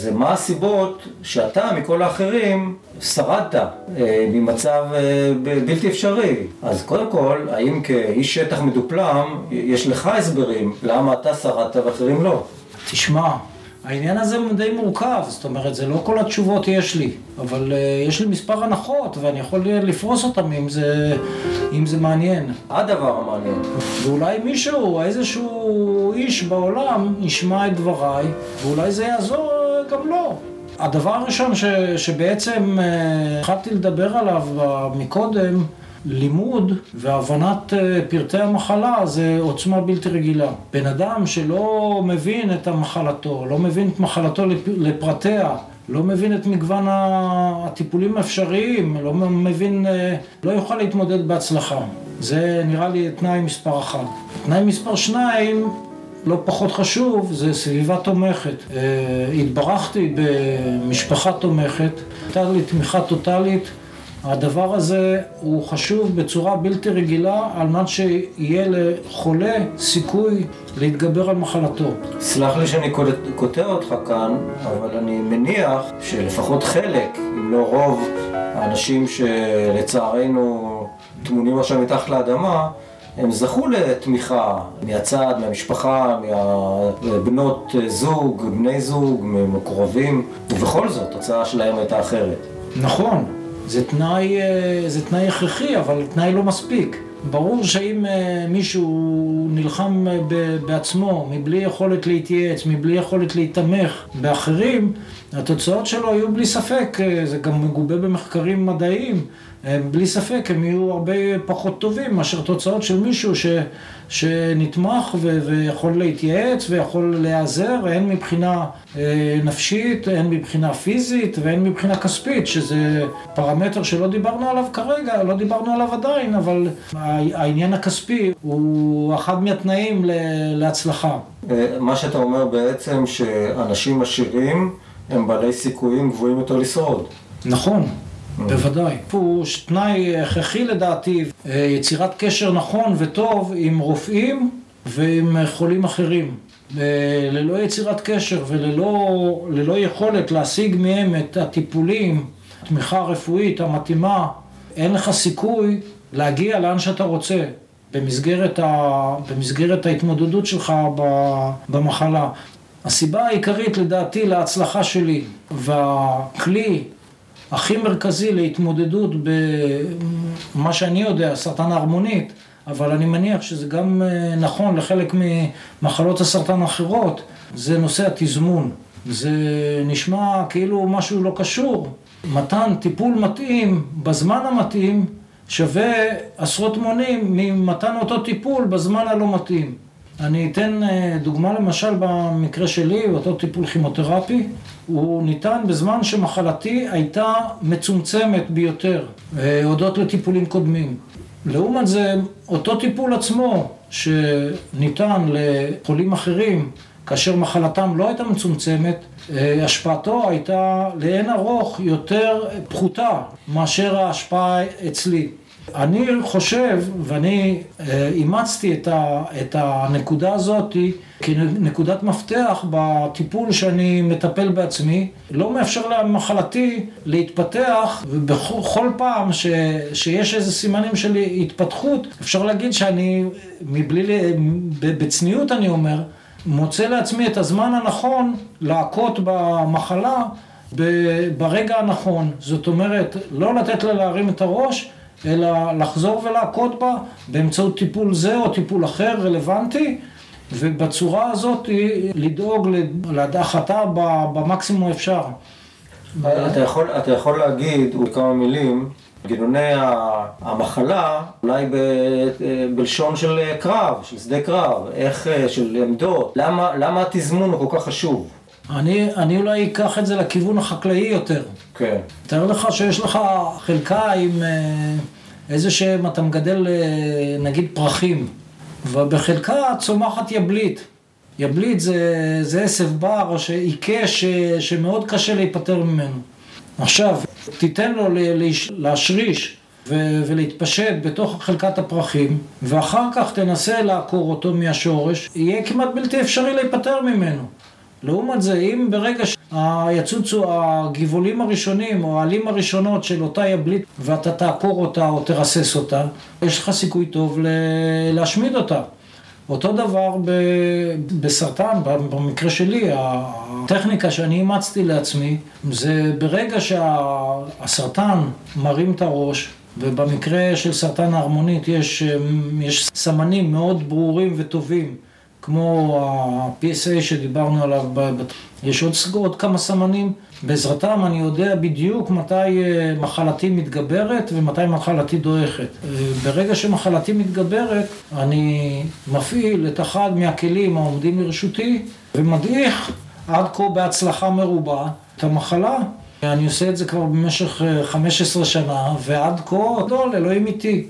זה מה הסיבות שאתה מכל האחרים שרדת אה, ממצב אה, בלתי אפשרי. אז קודם כל, האם כאיש שטח מדופלם, יש לך הסברים למה אתה שרדת ואחרים לא? תשמע, העניין הזה די מורכב, זאת אומרת, זה לא כל התשובות יש לי, אבל uh, יש לי מספר הנחות, ואני יכול לפרוס אותן אם זה, אם זה מעניין. הדבר המעניין. ואולי מישהו, איזשהו איש בעולם, ישמע את דבריי, ואולי זה יעזור גם לו. הדבר הראשון ש, שבעצם uh, התחלתי לדבר עליו uh, מקודם, לימוד והבנת אה, פרטי המחלה זה עוצמה בלתי רגילה. בן אדם שלא מבין את המחלתו, לא מבין את מחלתו לפרטיה, לא מבין את מגוון הטיפולים האפשריים, לא מבין, אה, לא יוכל להתמודד בהצלחה. זה נראה לי תנאי מספר אחת. תנאי מספר שניים, לא פחות חשוב, זה סביבה תומכת. אה, התברכתי במשפחה תומכת, הייתה לי תמיכה טוטאלית. הדבר הזה הוא חשוב בצורה בלתי רגילה על מנת שיהיה לחולה סיכוי להתגבר על מחלתו. סלח לי שאני קוטע אותך כאן, אבל אני מניח שלפחות חלק, אם לא רוב, האנשים שלצערנו טמונים עכשיו מתחת לאדמה, הם זכו לתמיכה מהצד, מהמשפחה, מהבנות זוג, בני זוג, ממקורבים, ובכל זאת, התוצאה שלהם הייתה אחרת. נכון. זה תנאי, אה, זה תנאי הכרחי, אבל תנאי לא מספיק. ברור שאם אה, מישהו נלחם אה, בעצמו, מבלי יכולת להתייעץ, מבלי יכולת להתמך באחרים, התוצאות שלו היו בלי ספק, זה גם מגובה במחקרים מדעיים, בלי ספק הם יהיו הרבה פחות טובים מאשר תוצאות של מישהו ש, שנתמך ו, ויכול להתייעץ ויכול להיעזר, הן מבחינה אה, נפשית, הן מבחינה פיזית והן מבחינה כספית, שזה פרמטר שלא דיברנו עליו כרגע, לא דיברנו עליו עדיין, אבל העניין הכספי הוא אחד מהתנאים להצלחה. אה, מה שאתה אומר בעצם שאנשים עשירים הם בעלי סיכויים גבוהים יותר לשרוד. נכון. בוודאי. הוא תנאי הכרחי לדעתי, אה, יצירת קשר נכון וטוב עם רופאים ועם חולים אחרים. אה, ללא יצירת קשר וללא יכולת להשיג מהם את הטיפולים, התמיכה הרפואית המתאימה, אין לך סיכוי להגיע לאן שאתה רוצה במסגרת, ה, במסגרת ההתמודדות שלך במחלה. הסיבה העיקרית לדעתי להצלחה שלי והכלי הכי מרכזי להתמודדות במה שאני יודע, סרטן ההרמונית, אבל אני מניח שזה גם אה, נכון לחלק ממחלות הסרטן האחרות, זה נושא התזמון. זה נשמע כאילו משהו לא קשור. מתן טיפול מתאים בזמן המתאים שווה עשרות מונים ממתן אותו טיפול בזמן הלא מתאים. אני אתן אה, דוגמה למשל במקרה שלי, אותו טיפול כימותרפי, הוא ניתן בזמן שמחלתי הייתה מצומצמת ביותר, אה, הודות לטיפולים קודמים. לעומת זה, אותו טיפול עצמו שניתן לחולים אחרים, כאשר מחלתם לא הייתה מצומצמת, אה, השפעתו הייתה לאין ארוך יותר פחותה מאשר ההשפעה אצלי. אני חושב, ואני אה, אימצתי את, ה, את הנקודה הזאת כנקודת מפתח בטיפול שאני מטפל בעצמי, לא מאפשר למחלתי להתפתח, ובכל פעם ש, שיש איזה סימנים של התפתחות, אפשר להגיד שאני, מבלי, בצניעות אני אומר, מוצא לעצמי את הזמן הנכון להכות במחלה ברגע הנכון. זאת אומרת, לא לתת לה להרים את הראש, אלא לחזור ולהכות בה באמצעות טיפול זה או טיפול אחר רלוונטי, ובצורה הזאת לדאוג להדחתה במקסימום האפשר. אתה יכול, אתה יכול להגיד בכמה מילים, גינוני המחלה, אולי ב, בלשון של קרב, של שדה קרב, איך, של עמדות, למה, למה התזמון הוא כל כך חשוב? אני, אני אולי אקח את זה לכיוון החקלאי יותר. כן. תאר לך שיש לך חלקה עם אה, איזה שהם, אתה מגדל אה, נגיד פרחים, ובחלקה צומחת יבלית. יבלית זה, זה עשב בר שעיקש, שמאוד קשה להיפטר ממנו. עכשיו, תיתן לו להשריש ולהתפשט בתוך חלקת הפרחים, ואחר כך תנסה לעקור אותו מהשורש, יהיה כמעט בלתי אפשרי להיפטר ממנו. לעומת זה, אם ברגע שיצוצו הגבעולים הראשונים או העלים הראשונות של אותה יבלית ואתה תעקור אותה או תרסס אותה, יש לך סיכוי טוב להשמיד אותה. אותו דבר בסרטן, במקרה שלי, הטכניקה שאני אימצתי לעצמי, זה ברגע שהסרטן מרים את הראש, ובמקרה של סרטן ההרמונית יש, יש סמנים מאוד ברורים וטובים כמו ה-PSA שדיברנו עליו, יש עוד, עוד כמה סמנים, בעזרתם אני יודע בדיוק מתי אה, מחלתי מתגברת ומתי מחלתי דועכת. ברגע שמחלתי מתגברת, אני מפעיל את אחד מהכלים העומדים לרשותי ומדעיך עד כה בהצלחה מרובה את המחלה. אני עושה את זה כבר במשך 15 אה, שנה, ועד כה, גדול, אלוהים איתי.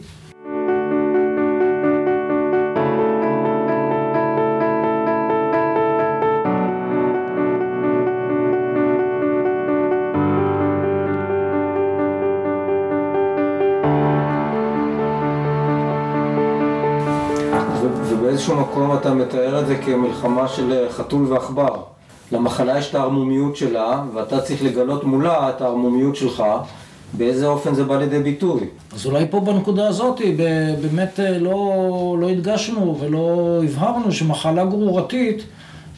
אתה מתאר את זה כמלחמה של אה, חתול ועכבר. למחלה יש את הערמומיות שלה, ואתה צריך לגלות מולה את הערמומיות שלך. באיזה אופן זה בא לידי ביטוי? אז אולי פה בנקודה הזאת באמת אה, לא, לא הדגשנו ולא הבהרנו שמחלה גרורתית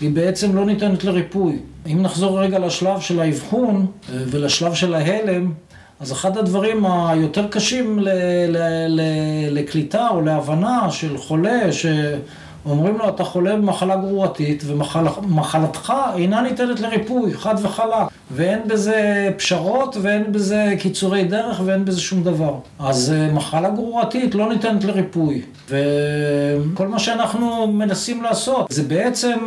היא בעצם לא ניתנת לריפוי. אם נחזור רגע לשלב של האבחון אה, ולשלב של ההלם, אז אחד הדברים היותר קשים ל- ל- ל- לקליטה או להבנה של חולה שאומרים לו אתה חולה במחלה גרורתית ומחלתך אינה ניתנת לריפוי, חד וחלק, ואין בזה פשרות ואין בזה קיצורי דרך ואין בזה שום דבר. אז אה, מחלה גרורתית לא ניתנת לריפוי, וכל מה שאנחנו מנסים לעשות זה בעצם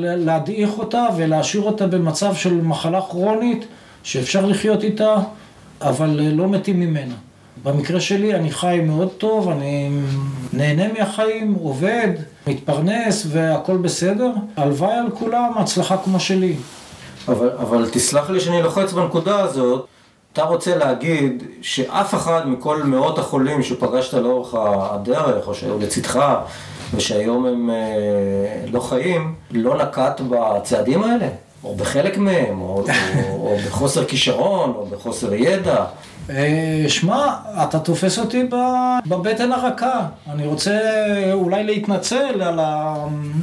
להדעיך אותה ולהשאיר אותה במצב של מחלה כרונית שאפשר לחיות איתה. אבל אה, לא מתים ממנה. במקרה שלי אני חי מאוד טוב, אני נהנה מהחיים, עובד, מתפרנס והכל בסדר. הלוואי על כולם הצלחה כמו שלי. אבל, אבל תסלח לי שאני לוחץ בנקודה הזאת. אתה רוצה להגיד שאף אחד מכל מאות החולים שפגשת לאורך הדרך, או שהיו לצדך, ושהיום הם אה, לא חיים, לא נקט בצעדים האלה? או בחלק מהם, או, או, או בחוסר כישרון, או בחוסר ידע. אה, שמע, אתה תופס אותי בבטן הרכה. אני רוצה אולי להתנצל על ה...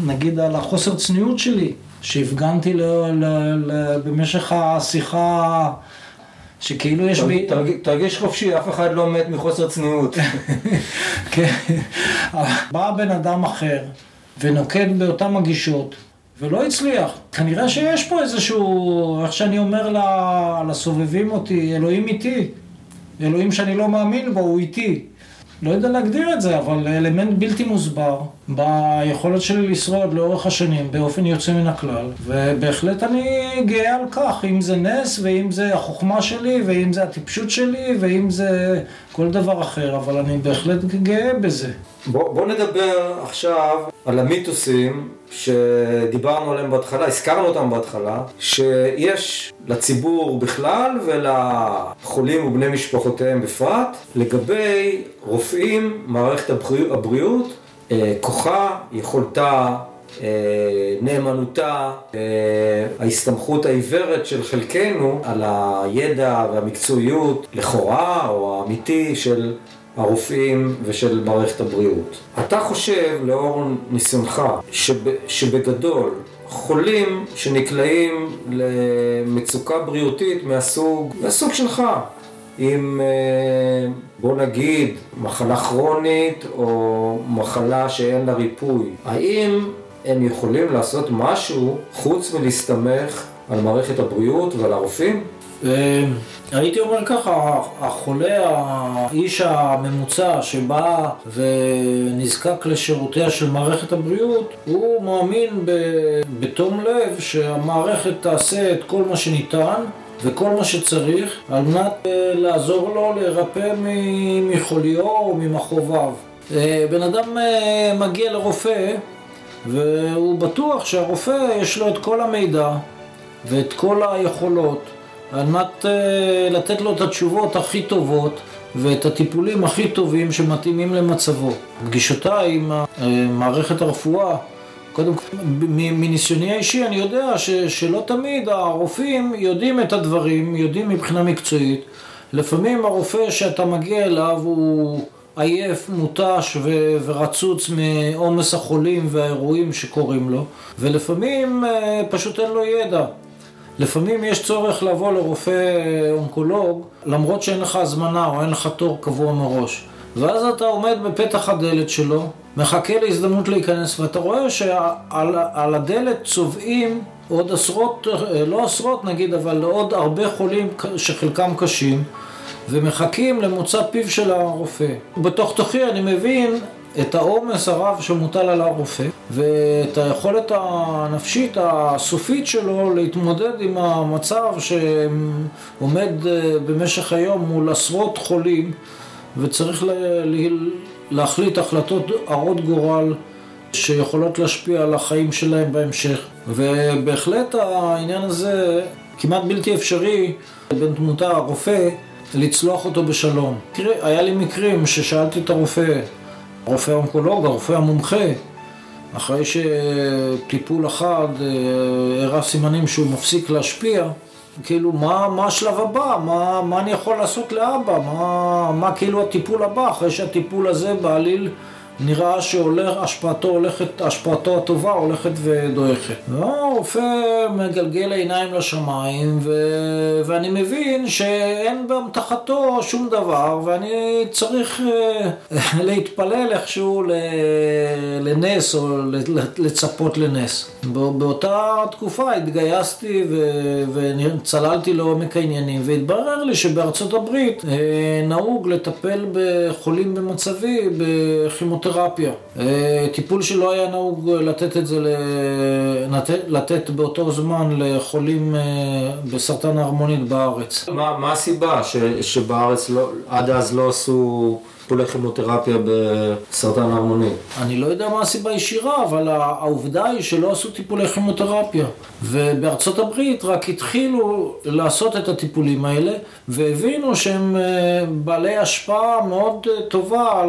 נגיד על החוסר צניעות שלי, שהפגנתי ל... ל... ל... במשך השיחה, שכאילו יש בי... תרגיש חופשי, אף אחד לא מת מחוסר צניעות. כן. בא בן אדם אחר ונוקט באותן הגישות. ולא הצליח. כנראה שיש פה איזשהו, איך שאני אומר לסובבים אותי, אלוהים איתי. אלוהים שאני לא מאמין בו, הוא איתי. לא יודע להגדיר את זה, אבל אלמנט בלתי מוסבר ביכולת שלי לשרוד לאורך השנים באופן יוצא מן הכלל, ובהחלט אני גאה על כך, אם זה נס, ואם זה החוכמה שלי, ואם זה הטיפשות שלי, ואם זה כל דבר אחר, אבל אני בהחלט גאה בזה. בוא, בוא נדבר עכשיו על המיתוסים שדיברנו עליהם בהתחלה, הזכרנו אותם בהתחלה, שיש לציבור בכלל ולחולים ובני משפחותיהם בפרט, לגבי רופאים, מערכת הבריאות, כוחה, יכולתה, אה, נאמנותה, אה, ההסתמכות העיוורת של חלקנו על הידע והמקצועיות לכאורה או האמיתי של הרופאים ושל מערכת הבריאות. אתה חושב, לאור ניסיונך, שב, שבגדול חולים שנקלעים למצוקה בריאותית מהסוג, מהסוג שלך, עם אה, בוא נגיד מחלה כרונית או מחלה שאין לה ריפוי, האם הם יכולים לעשות משהו חוץ מלהסתמך על מערכת הבריאות ועל הרופאים? אה, הייתי אומר ככה, החולה, האיש הממוצע שבא ונזקק לשירותיה של מערכת הבריאות, הוא מאמין בתום לב שהמערכת תעשה את כל מה שניתן וכל מה שצריך על מנת אה, לעזור לו להירפא מחוליו או ממכאוביו. אה, בן אדם אה, מגיע לרופא והוא בטוח שהרופא יש לו את כל המידע ואת כל היכולות על מנת לתת לו את התשובות הכי טובות ואת הטיפולים הכי טובים שמתאימים למצבו. פגישותיי עם מערכת הרפואה קודם כל, מניסיוני האישי אני יודע ש, שלא תמיד הרופאים יודעים את הדברים, יודעים מבחינה מקצועית. לפעמים הרופא שאתה מגיע אליו הוא עייף, מותש ו- ורצוץ מעומס החולים והאירועים שקורים לו, ולפעמים אה, פשוט אין לו ידע. לפעמים יש צורך לבוא לרופא אונקולוג, למרות שאין לך הזמנה או אין לך תור קבוע מראש. ואז אתה עומד בפתח הדלת שלו, מחכה להזדמנות להיכנס, ואתה רואה שעל הדלת צובעים עוד עשרות, לא עשרות נגיד, אבל עוד הרבה חולים שחלקם קשים, ומחכים למוצא פיו של הרופא. בתוך תוכי אני מבין את העומס הרב שמוטל על הרופא, ואת היכולת הנפשית הסופית שלו להתמודד עם המצב שעומד אה, במשך היום מול עשרות חולים. וצריך להחליט החלטות הרות גורל שיכולות להשפיע על החיים שלהם בהמשך. ובהחלט העניין הזה כמעט בלתי אפשרי בין תמותה הרופא לצלוח אותו בשלום. היה לי מקרים ששאלתי את הרופא, הרופא האונקולוג, הרופא המומחה, אחרי שטיפול אחד אה, הראה סימנים שהוא מפסיק להשפיע, כאילו, מה, מה השלב הבא? מה, מה אני יכול לעשות לאבא? מה, מה כאילו הטיפול הבא? אחרי שהטיפול הזה בעליל נראה שהשפעתו הולכת, השפעתו הטובה הולכת ודועכת. והרופא מגלגל עיניים לשמיים, ו... ואני מבין שאין באמתחתו שום דבר, ואני צריך אה, להתפלל איכשהו לנס או לצפות לנס. באותה תקופה התגייסתי ו... וצללתי לעומק העניינים, והתברר לי שבארצות הברית אה, נהוג לטפל בחולים במצבי בכימותרפיה. כימותרפיה. אה, טיפול שלא היה נהוג לתת את זה, לתת באותו זמן לחולים אה, בסרטן ההרמונית בארץ. מה, מה הסיבה ש, שבארץ לא, עד אז לא עשו... טיפולי כימותרפיה בסרטן ההרמוני. אני לא יודע מה הסיבה הישירה, אבל העובדה היא שלא עשו טיפולי כימותרפיה. ובארצות הברית רק התחילו לעשות את הטיפולים האלה, והבינו שהם אה, בעלי השפעה מאוד אה, טובה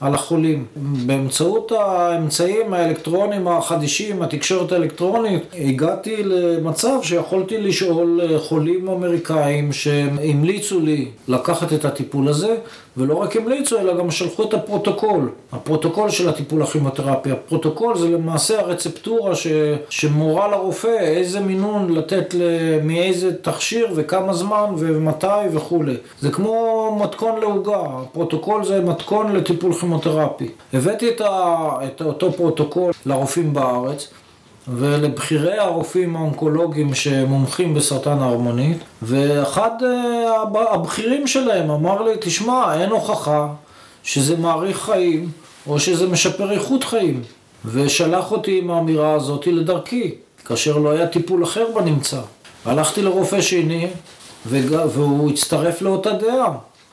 על החולים. באמצעות האמצעים האלקטרוניים החדישים, התקשורת האלקטרונית, הגעתי למצב שיכולתי לשאול אה, חולים אמריקאים שהמליצו לי לקחת את הטיפול הזה, ולא רק המליצו, אלא גם שלחו את הפרוטוקול, הפרוטוקול של הטיפול הכימותרפי. הפרוטוקול זה למעשה הרצפטורה ש... שמורה לרופא איזה מינון לתת מאיזה תכשיר וכמה זמן ומתי וכולי. זה כמו מתכון לעוגה, הפרוטוקול זה מתכון לטיפול כימותרפי. הבאתי את, ה... את אותו פרוטוקול לרופאים בארץ. ולבכירי הרופאים האונקולוגיים שמומחים בסרטן הערמונית, ואחד אה, הבכירים שלהם אמר לי, תשמע, אין הוכחה שזה מאריך חיים או שזה משפר איכות חיים, ושלח אותי עם האמירה הזאת לדרכי, כאשר לא היה טיפול אחר בנמצא. הלכתי לרופא שני, והוא הצטרף לאותה דעה.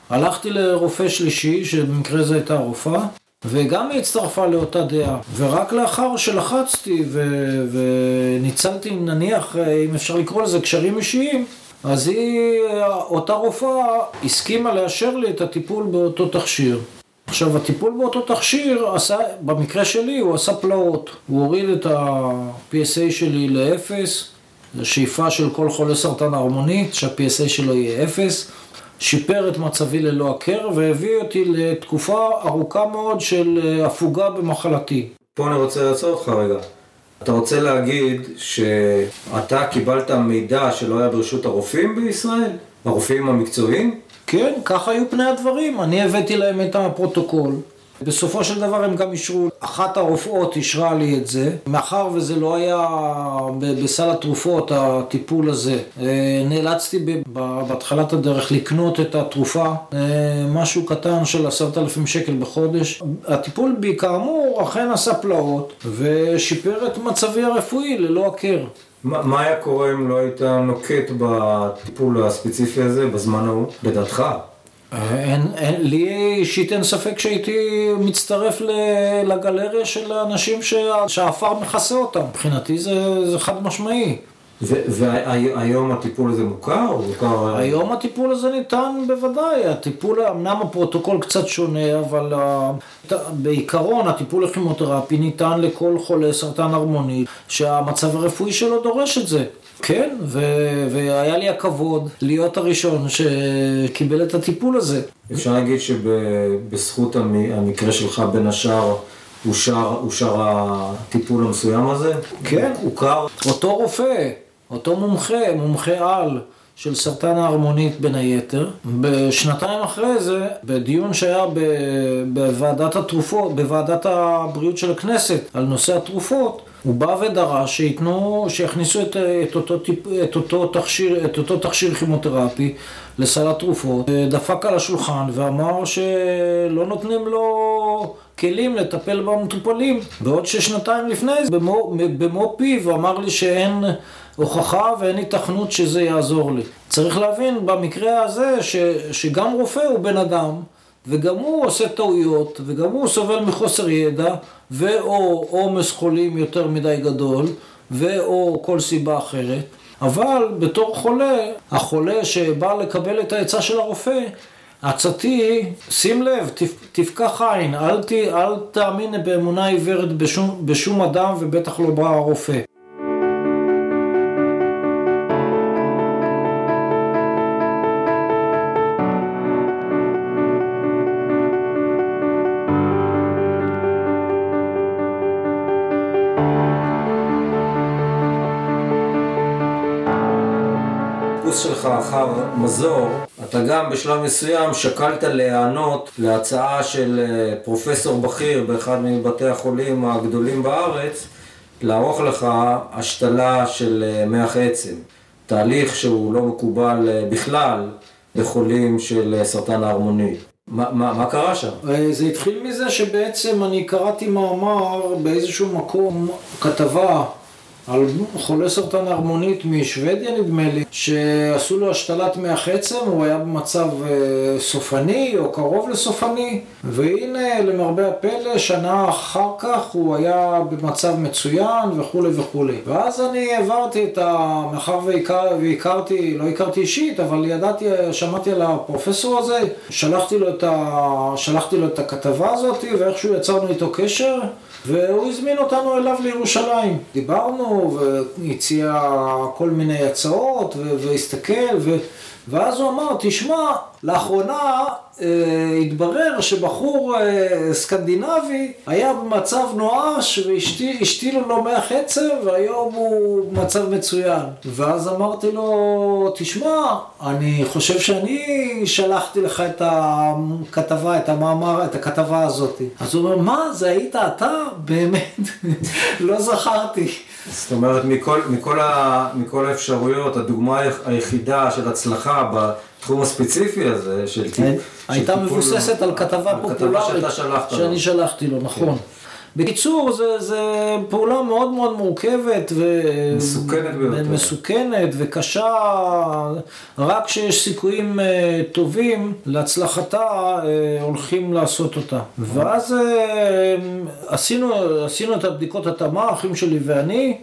הלכתי לרופא שלישי, שבמקרה זה הייתה רופאה, וגם היא הצטרפה לאותה דעה. ורק לאחר שלחצתי ו- וניצלתי, נניח, אם אפשר לקרוא לזה קשרים אישיים, אז היא, אותה רופאה, הסכימה לאשר לי את הטיפול באותו תכשיר. עכשיו, הטיפול באותו תכשיר, עשה, במקרה שלי, הוא עשה פלאות. הוא הוריד את ה-PSA שלי לאפס, זו שאיפה של כל חולה סרטן הרמונית, שה-PSA שלו יהיה אפס. שיפר את מצבי ללא הכר והביא אותי לתקופה ארוכה מאוד של אה, הפוגה במחלתי. פה אני רוצה לעצור אותך רגע. אתה רוצה להגיד שאתה קיבלת מידע שלא היה ברשות הרופאים בישראל? הרופאים המקצועיים? כן, ככה היו פני הדברים. אני הבאתי להם את הפרוטוקול. בסופו של דבר הם גם אישרו, אחת הרופאות אישרה לי את זה, מאחר וזה לא היה בסל התרופות, הטיפול הזה. אה, נאלצתי בהתחלת הדרך לקנות את התרופה, אה, משהו קטן של עשרת אלפים שקל בחודש. הטיפול בי כאמור אכן עשה פלאות ושיפר את מצבי הרפואי ללא הכר. מה היה קורה אם לא היית נוקט בטיפול הספציפי הזה בזמן ההוא, לדעתך? אין, אין, לי אישית אין ספק שהייתי מצטרף לגלריה של האנשים שהעפר מכסה אותם. מבחינתי זה, זה חד משמעי. והיום הטיפול הזה מוכר? מוכר... היום הטיפול הזה ניתן בוודאי. הטיפול, אמנם הפרוטוקול קצת שונה, אבל בעיקרון הטיפול לכימותרפי ניתן לכל חולה סרטן הרמוני שהמצב הרפואי שלו דורש את זה. כן, ו- והיה לי הכבוד להיות הראשון שקיבל את הטיפול הזה. אפשר להגיד שבזכות המקרה שלך בין השאר אושר, אושר הטיפול המסוים הזה? כן. הוכר? אותו רופא, אותו מומחה, מומחה על. של סרטן ההרמונית בין היתר. בשנתיים אחרי זה, בדיון שהיה בוועדת התרופות, בוועדת הבריאות של הכנסת על נושא התרופות, הוא בא ודרש שייתנו, שיכניסו את, את, אותו, טיפ, את, אותו תכשיר, את אותו תכשיר כימותרפי לסל התרופות, דפק על השולחן ואמר שלא נותנים לו כלים לטפל במטופלים. בעוד ששנתיים לפני זה, במו, במו פיו, אמר לי שאין הוכחה ואין התכנות שזה יעזור לי. צריך להבין במקרה הזה ש, שגם רופא הוא בן אדם. וגם הוא עושה טעויות, וגם הוא סובל מחוסר ידע, ואו עומס חולים יותר מדי גדול, ואו כל סיבה אחרת. אבל בתור חולה, החולה שבא לקבל את העצה של הרופא, עצתי, שים לב, תפקח עין, אל, ת, אל תאמין באמונה עיוורת בשום, בשום אדם ובטח לא ברופא. אחר מזור, אתה גם בשלב מסוים שקלת להיענות להצעה של אה, פרופסור בכיר באחד מבתי החולים הגדולים בארץ לערוך לך השתלה של אה, מח עצם. תהליך שהוא לא מקובל אה, בכלל בחולים של סרטן ההרמוני. מה, מה, מה קרה שם? זה התחיל מזה שבעצם אני קראתי מאמר באיזשהו מקום, כתבה על חולה סרטן הרמונית משוודיה נדמה לי, שעשו לו השתלת מח עצם, הוא היה במצב אה, סופני או קרוב לסופני, והנה למרבה הפלא, שנה אחר כך הוא היה במצב מצוין וכולי וכולי. ואז אני העברתי את ה... מאחר והכר... והכרתי, לא הכרתי אישית, אבל ידעתי, שמעתי על הפרופסור הזה, שלחתי לו את, ה... שלחתי לו את הכתבה הזאת, ואיכשהו יצרנו איתו קשר. והוא הזמין אותנו אליו לירושלים. דיברנו והציע כל מיני הצעות והסתכל ו... ואז הוא אמר, תשמע, לאחרונה אה, התברר שבחור אה, סקנדינבי היה במצב נואש והשתילו לו מח עצם והיום הוא במצב מצוין. ואז אמרתי לו, תשמע, אני חושב שאני שלחתי לך את הכתבה, את המאמר, את הכתבה הזאת. אז הוא אומר, מה, זה היית אתה? באמת, לא זכרתי. זאת אומרת, מכל, מכל, ה, מכל האפשרויות, הדוגמה היחידה של הצלחה בתחום הספציפי הזה, של, טיפ, הייתה מבוססת על כתבה פופולרית שאני שלחתי לו, נכון. בקיצור, זה פעולה מאוד מאוד מורכבת ו... מסוכנת ביותר. מסוכנת וקשה, רק כשיש סיכויים אה, טובים להצלחתה, אה, הולכים לעשות אותה. ואז אה, עשינו, עשינו את הבדיקות התאמה, האחים שלי ואני,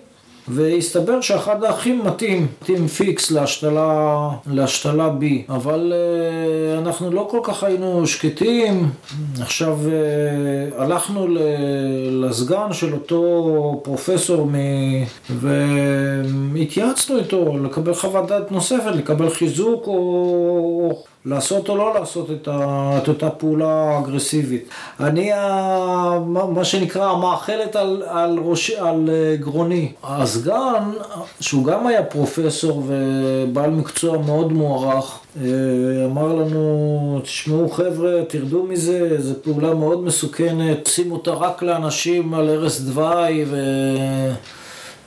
והסתבר שאחד האחים מתאים, מתאים פיקס להשתלה, להשתלה B, אבל uh, אנחנו לא כל כך היינו שקטים. עכשיו uh, הלכנו לסגן של אותו פרופסור מ... והתייעצנו איתו לקבל חוות דעת נוספת, לקבל חיזוק או... לעשות או לא לעשות את, ה, את אותה פעולה אגרסיבית. אני, ה, מה שנקרא, המאכלת על, על, ראש, על אה, גרוני. הסגן, שהוא גם היה פרופסור ובעל מקצוע מאוד מוערך, אה, אמר לנו, תשמעו חבר'ה, תרדו מזה, זו פעולה מאוד מסוכנת, שימו אותה רק לאנשים על ערש דווי ו...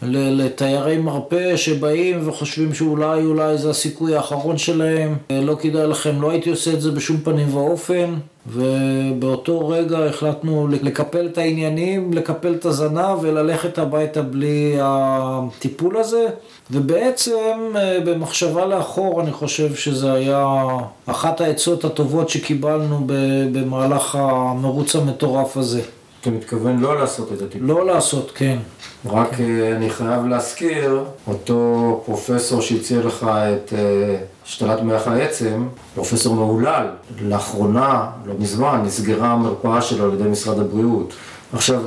לתיירי מרפא שבאים וחושבים שאולי אולי זה הסיכוי האחרון שלהם, לא כדאי לכם, לא הייתי עושה את זה בשום פנים ואופן. ובאותו רגע החלטנו לקפל את העניינים, לקפל את הזנב וללכת הביתה בלי הטיפול הזה. ובעצם במחשבה לאחור אני חושב שזה היה אחת העצות הטובות שקיבלנו במהלך המרוץ המטורף הזה. אתה מתכוון לא לעשות את הטיפול? לא לעשות, כן. רק כן. אני חייב להזכיר, אותו פרופסור שהציע לך את אה, השתלת מח העצם, פרופסור מהולל, לאחרונה, לא מזמן, נסגרה המרפאה שלו על ידי משרד הבריאות. עכשיו,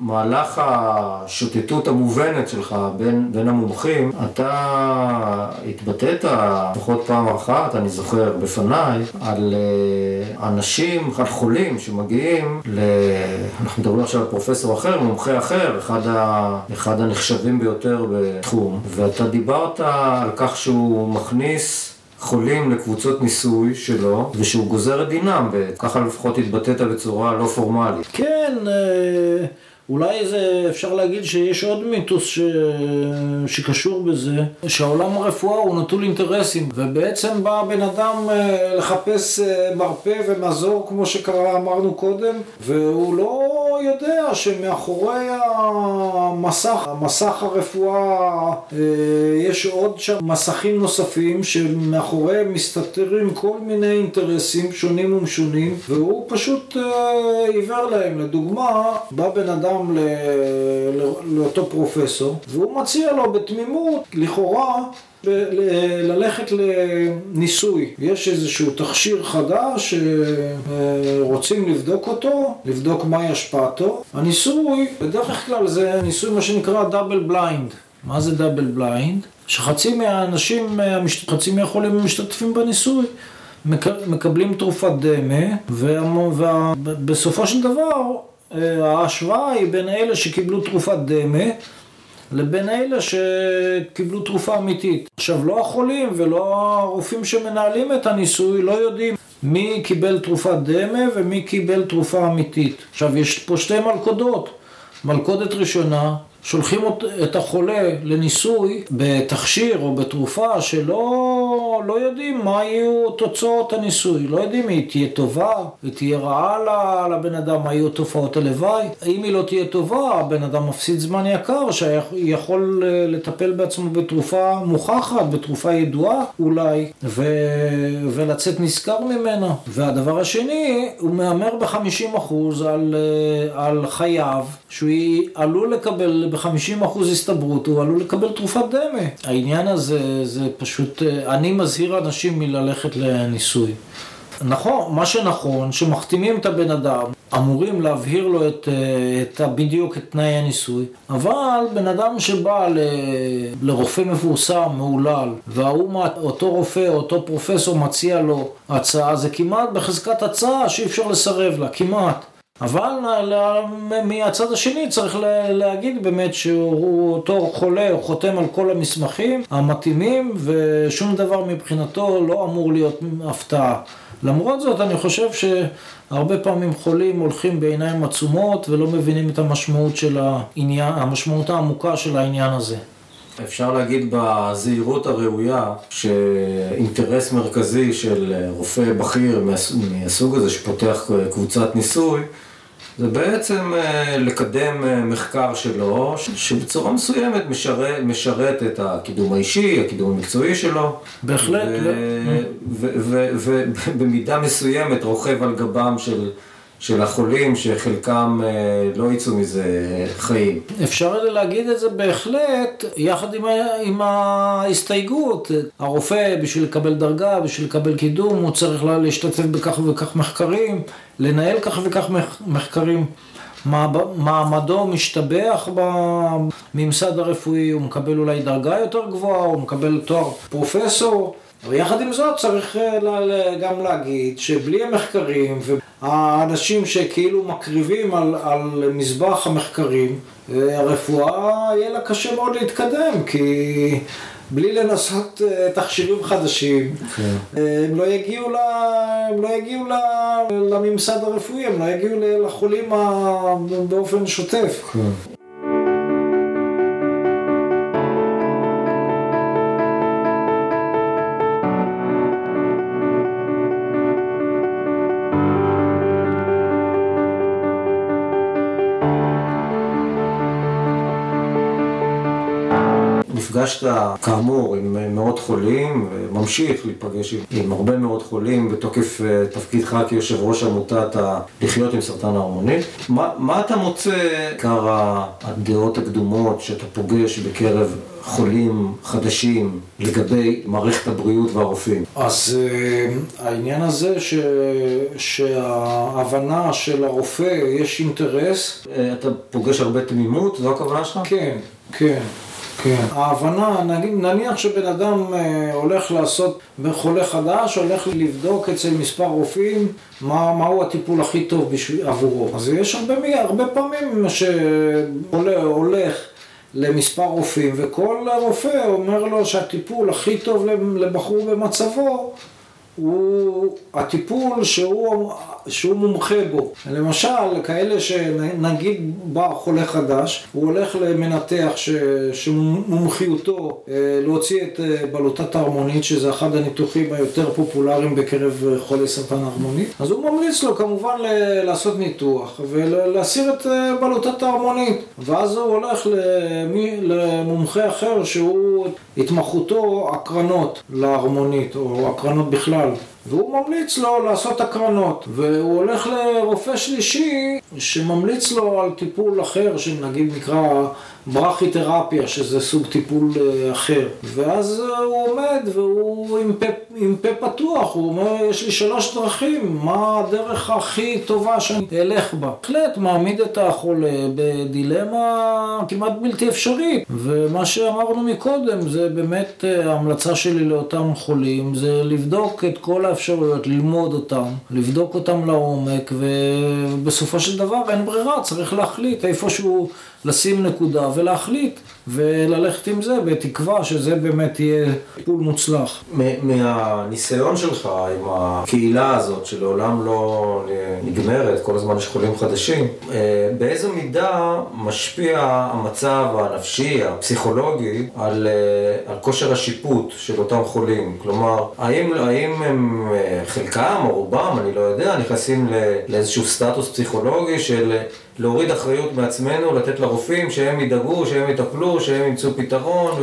במהלך השוטטות המובנת שלך בין, בין המומחים, אתה התבטאת לפחות פעם אחת, אני זוכר בפניי, על אה, אנשים, על חולים שמגיעים, ל... אנחנו מדברים עכשיו על פרופסור אחר, מומחה אחר, אחד, ה... אחד הנחשבים ביותר בתחום, ואתה דיברת על כך שהוא מכניס חולים לקבוצות ניסוי שלו, ושהוא גוזר את דינם, וככה לפחות התבטאת בצורה לא פורמלית. כן, אה, אולי זה, אפשר להגיד שיש עוד מיתוס ש... שקשור בזה, שהעולם הרפואה הוא נטול אינטרסים, ובעצם בא בן אדם אה, לחפש אה, מרפא ומזור, כמו שקרה, אמרנו קודם, והוא לא יודע שמאחורי המסך, מסך הרפואה, אה, יש עוד שם מסכים נוספים שמאחוריהם מסתתרים כל מיני אינטרסים שונים ומשונים, והוא פשוט עיוור להם. לדוגמה, בא בן אדם גם לאותו פרופסור, והוא מציע לו בתמימות, לכאורה, ללכת לניסוי. יש איזשהו תכשיר חדש שרוצים לבדוק אותו, לבדוק מהי השפעתו. הניסוי, בדרך כלל זה ניסוי מה שנקרא דאבל בליינד. מה זה דאבל בליינד? שחצי מהאנשים, חצי מהחולים המשתתפים בניסוי מקבלים תרופת דמה, ובסופו של דבר ההשוואה היא בין אלה שקיבלו תרופת דמה לבין אלה שקיבלו תרופה אמיתית. עכשיו, לא החולים ולא הרופאים שמנהלים את הניסוי לא יודעים מי קיבל תרופת דמה ומי קיבל תרופה אמיתית. עכשיו, יש פה שתי מלכודות. מלכודת ראשונה, שולחים את החולה לניסוי בתכשיר או בתרופה שלא לא יודעים מה יהיו תוצאות הניסוי, לא יודעים אם היא תהיה טובה, היא תהיה רעה לבן אדם, מה יהיו תופעות הלוואי. אם היא לא תהיה טובה, הבן אדם מפסיד זמן יקר שיכול אה, לטפל בעצמו בתרופה מוכחת, בתרופה ידועה אולי, ו... ולצאת נשכר ממנה. והדבר השני, הוא מהמר ב-50% על, אה, על חייו, שהוא עלול לקבל ב-50% הסתברות הוא עלול לקבל תרופת דמה. העניין הזה זה פשוט, אה, אני מזהיר אנשים מללכת לניסוי. נכון, מה שנכון, שמחתימים את הבן אדם, אמורים להבהיר לו את, אה, את בדיוק את תנאי הניסוי, אבל בן אדם שבא ל, לרופא מפורסם, מהולל, והוא, אותו רופא, אותו פרופסור מציע לו הצעה, זה כמעט בחזקת הצעה שאי אפשר לסרב לה, כמעט. אבל מהצד השני צריך להגיד באמת שהוא אותו חולה, הוא חותם על כל המסמכים המתאימים ושום דבר מבחינתו לא אמור להיות הפתעה. למרות זאת אני חושב שהרבה פעמים חולים הולכים בעיניים עצומות ולא מבינים את המשמעות של העניין, המשמעות העמוקה של העניין הזה. אפשר להגיד בזהירות הראויה שאינטרס מרכזי של רופא בכיר מהסוג הזה שפותח קבוצת ניסוי זה בעצם אה, לקדם אה, מחקר שלו, שבצורה מסוימת משרת, משרת את הקידום האישי, הקידום המקצועי שלו. בהחלט. ובמידה מסוימת רוכב על גבם של... של החולים שחלקם אה, לא יצאו מזה חיים. אפשר להגיד את זה בהחלט, יחד עם, עם ההסתייגות. הרופא, בשביל לקבל דרגה, בשביל לקבל קידום, הוא צריך להשתתף בכך וכך מחקרים, לנהל כך וכך מחקרים. מעמדו משתבח בממסד הרפואי, הוא מקבל אולי דרגה יותר גבוהה, הוא מקבל תואר פרופסור. ויחד עם זאת צריך אה, גם להגיד שבלי המחקרים והאנשים שכאילו מקריבים על, על מזבח המחקרים, אה, הרפואה יהיה לה קשה מאוד להתקדם, כי בלי לנסות אה, תכשירים חדשים, okay. כן. הם לא יגיעו, ל, הם לא יגיעו ל, לממסד הרפואי, הם לא יגיעו לחולים באופן שוטף. Okay. נפגשת כאמור עם מאות חולים וממשיך להיפגש עם, עם הרבה מאוד חולים בתוקף uh, תפקידך כיושב ראש עמותת לחיות עם סרטן ההרמונית. מה, מה אתה מוצא עיקר הדעות הקדומות שאתה פוגש בקרב חולים חדשים לגבי מערכת הבריאות והרופאים? אז uh, העניין הזה ש... שההבנה של הרופא יש אינטרס. Uh, אתה פוגש הרבה תמימות? זו הכוונה שלך? כן, כן. כן. ההבנה, נניח שבן אדם אה, הולך לעשות, חולה חדש, הולך לבדוק אצל מספר רופאים מה, מהו הטיפול הכי טוב בשביל, עבורו. אז יש הרבה, הרבה פעמים שעולה, הולך למספר רופאים, וכל רופא אומר לו שהטיפול הכי טוב לבחור במצבו הוא הטיפול שהוא, שהוא מומחה בו. למשל, כאלה שנגיד בא חולה חדש, הוא הולך למנתח ש, שמומחיותו אה, להוציא את אה, בלוטת ההרמונית, שזה אחד הניתוחים היותר פופולריים בקרב חולי סרטן הרמונית, אז הוא ממליץ לו כמובן לעשות ניתוח ולהסיר את אה, בלוטת ההרמונית. ואז הוא הולך למי, למומחה אחר שהוא התמחותו הקרנות להרמונית, או הקרנות בכלל. והוא ממליץ לו לעשות הקרנות, והוא הולך לרופא שלישי שממליץ לו על טיפול אחר, שנגיד נקרא ברכיתרפיה, שזה סוג טיפול אה, אחר. ואז הוא עומד והוא עם פה, עם פה פתוח, הוא אומר, יש לי שלוש דרכים, מה הדרך הכי טובה שאני אלך בה? בהחלט מעמיד את החולה בדילמה כמעט בלתי אפשרית. ומה שאמרנו מקודם, זה באמת אה, ההמלצה שלי לאותם חולים, זה לבדוק את כל האפשרויות, ללמוד אותם, לבדוק אותם לעומק, ובסופו של דבר אין ברירה, צריך להחליט איפשהו לשים נקודה ולהחליט וללכת עם זה בתקווה שזה באמת יהיה טיפול מוצלח. מהניסיון שלך עם הקהילה הזאת שלעולם לא נגמרת, כל הזמן יש חולים חדשים, אה, באיזו מידה משפיע המצב הנפשי, הפסיכולוגי, על, אה, על כושר השיפוט של אותם חולים? כלומר, האם, האם הם אה, חלקם או רובם, אני לא יודע, נכנסים לאיזשהו סטטוס פסיכולוגי של להוריד אחריות מעצמנו, לתת לרופאים שהם ידאגו, שהם יטפלו, שהם ימצאו פתרון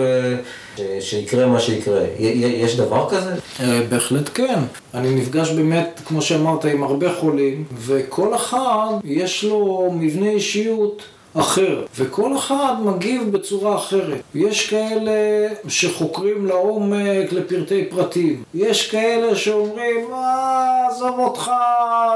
ושיקרה מה שיקרה. יש דבר כזה? אה, בהחלט כן. אני נפגש באמת, כמו שאמרת, עם הרבה חולים, וכל אחד יש לו מבנה אישיות. אחר, וכל אחד מגיב בצורה אחרת. יש כאלה שחוקרים לעומק לפרטי פרטים. יש כאלה שאומרים, אה, עזוב אותך,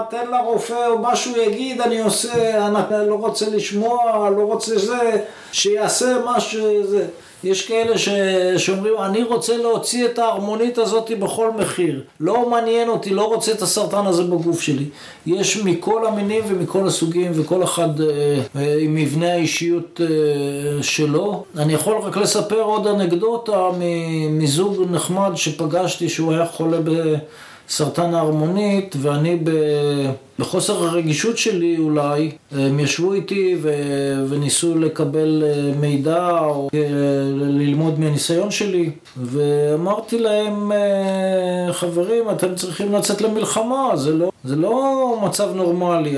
תן לרופא, או משהו יגיד, אני עושה, אני לא רוצה לשמוע, לא רוצה זה, שיעשה מה שזה. יש כאלה ש... שאומרים, אני רוצה להוציא את ההרמונית הזאת בכל מחיר. לא מעניין אותי, לא רוצה את הסרטן הזה בגוף שלי. יש מכל המינים ומכל הסוגים, וכל אחד אה, אה, עם מבנה האישיות אה, שלו. אני יכול רק לספר עוד אנקדוטה מזוג נחמד שפגשתי, שהוא היה חולה בסרטן ההרמונית, ואני ב... בחוסר הרגישות שלי אולי, הם ישבו איתי ו... וניסו לקבל אה, מידע או אה, ללמוד מהניסיון שלי, ואמרתי להם, אה, חברים, אתם צריכים לצאת למלחמה, זה לא, זה לא מצב נורמלי,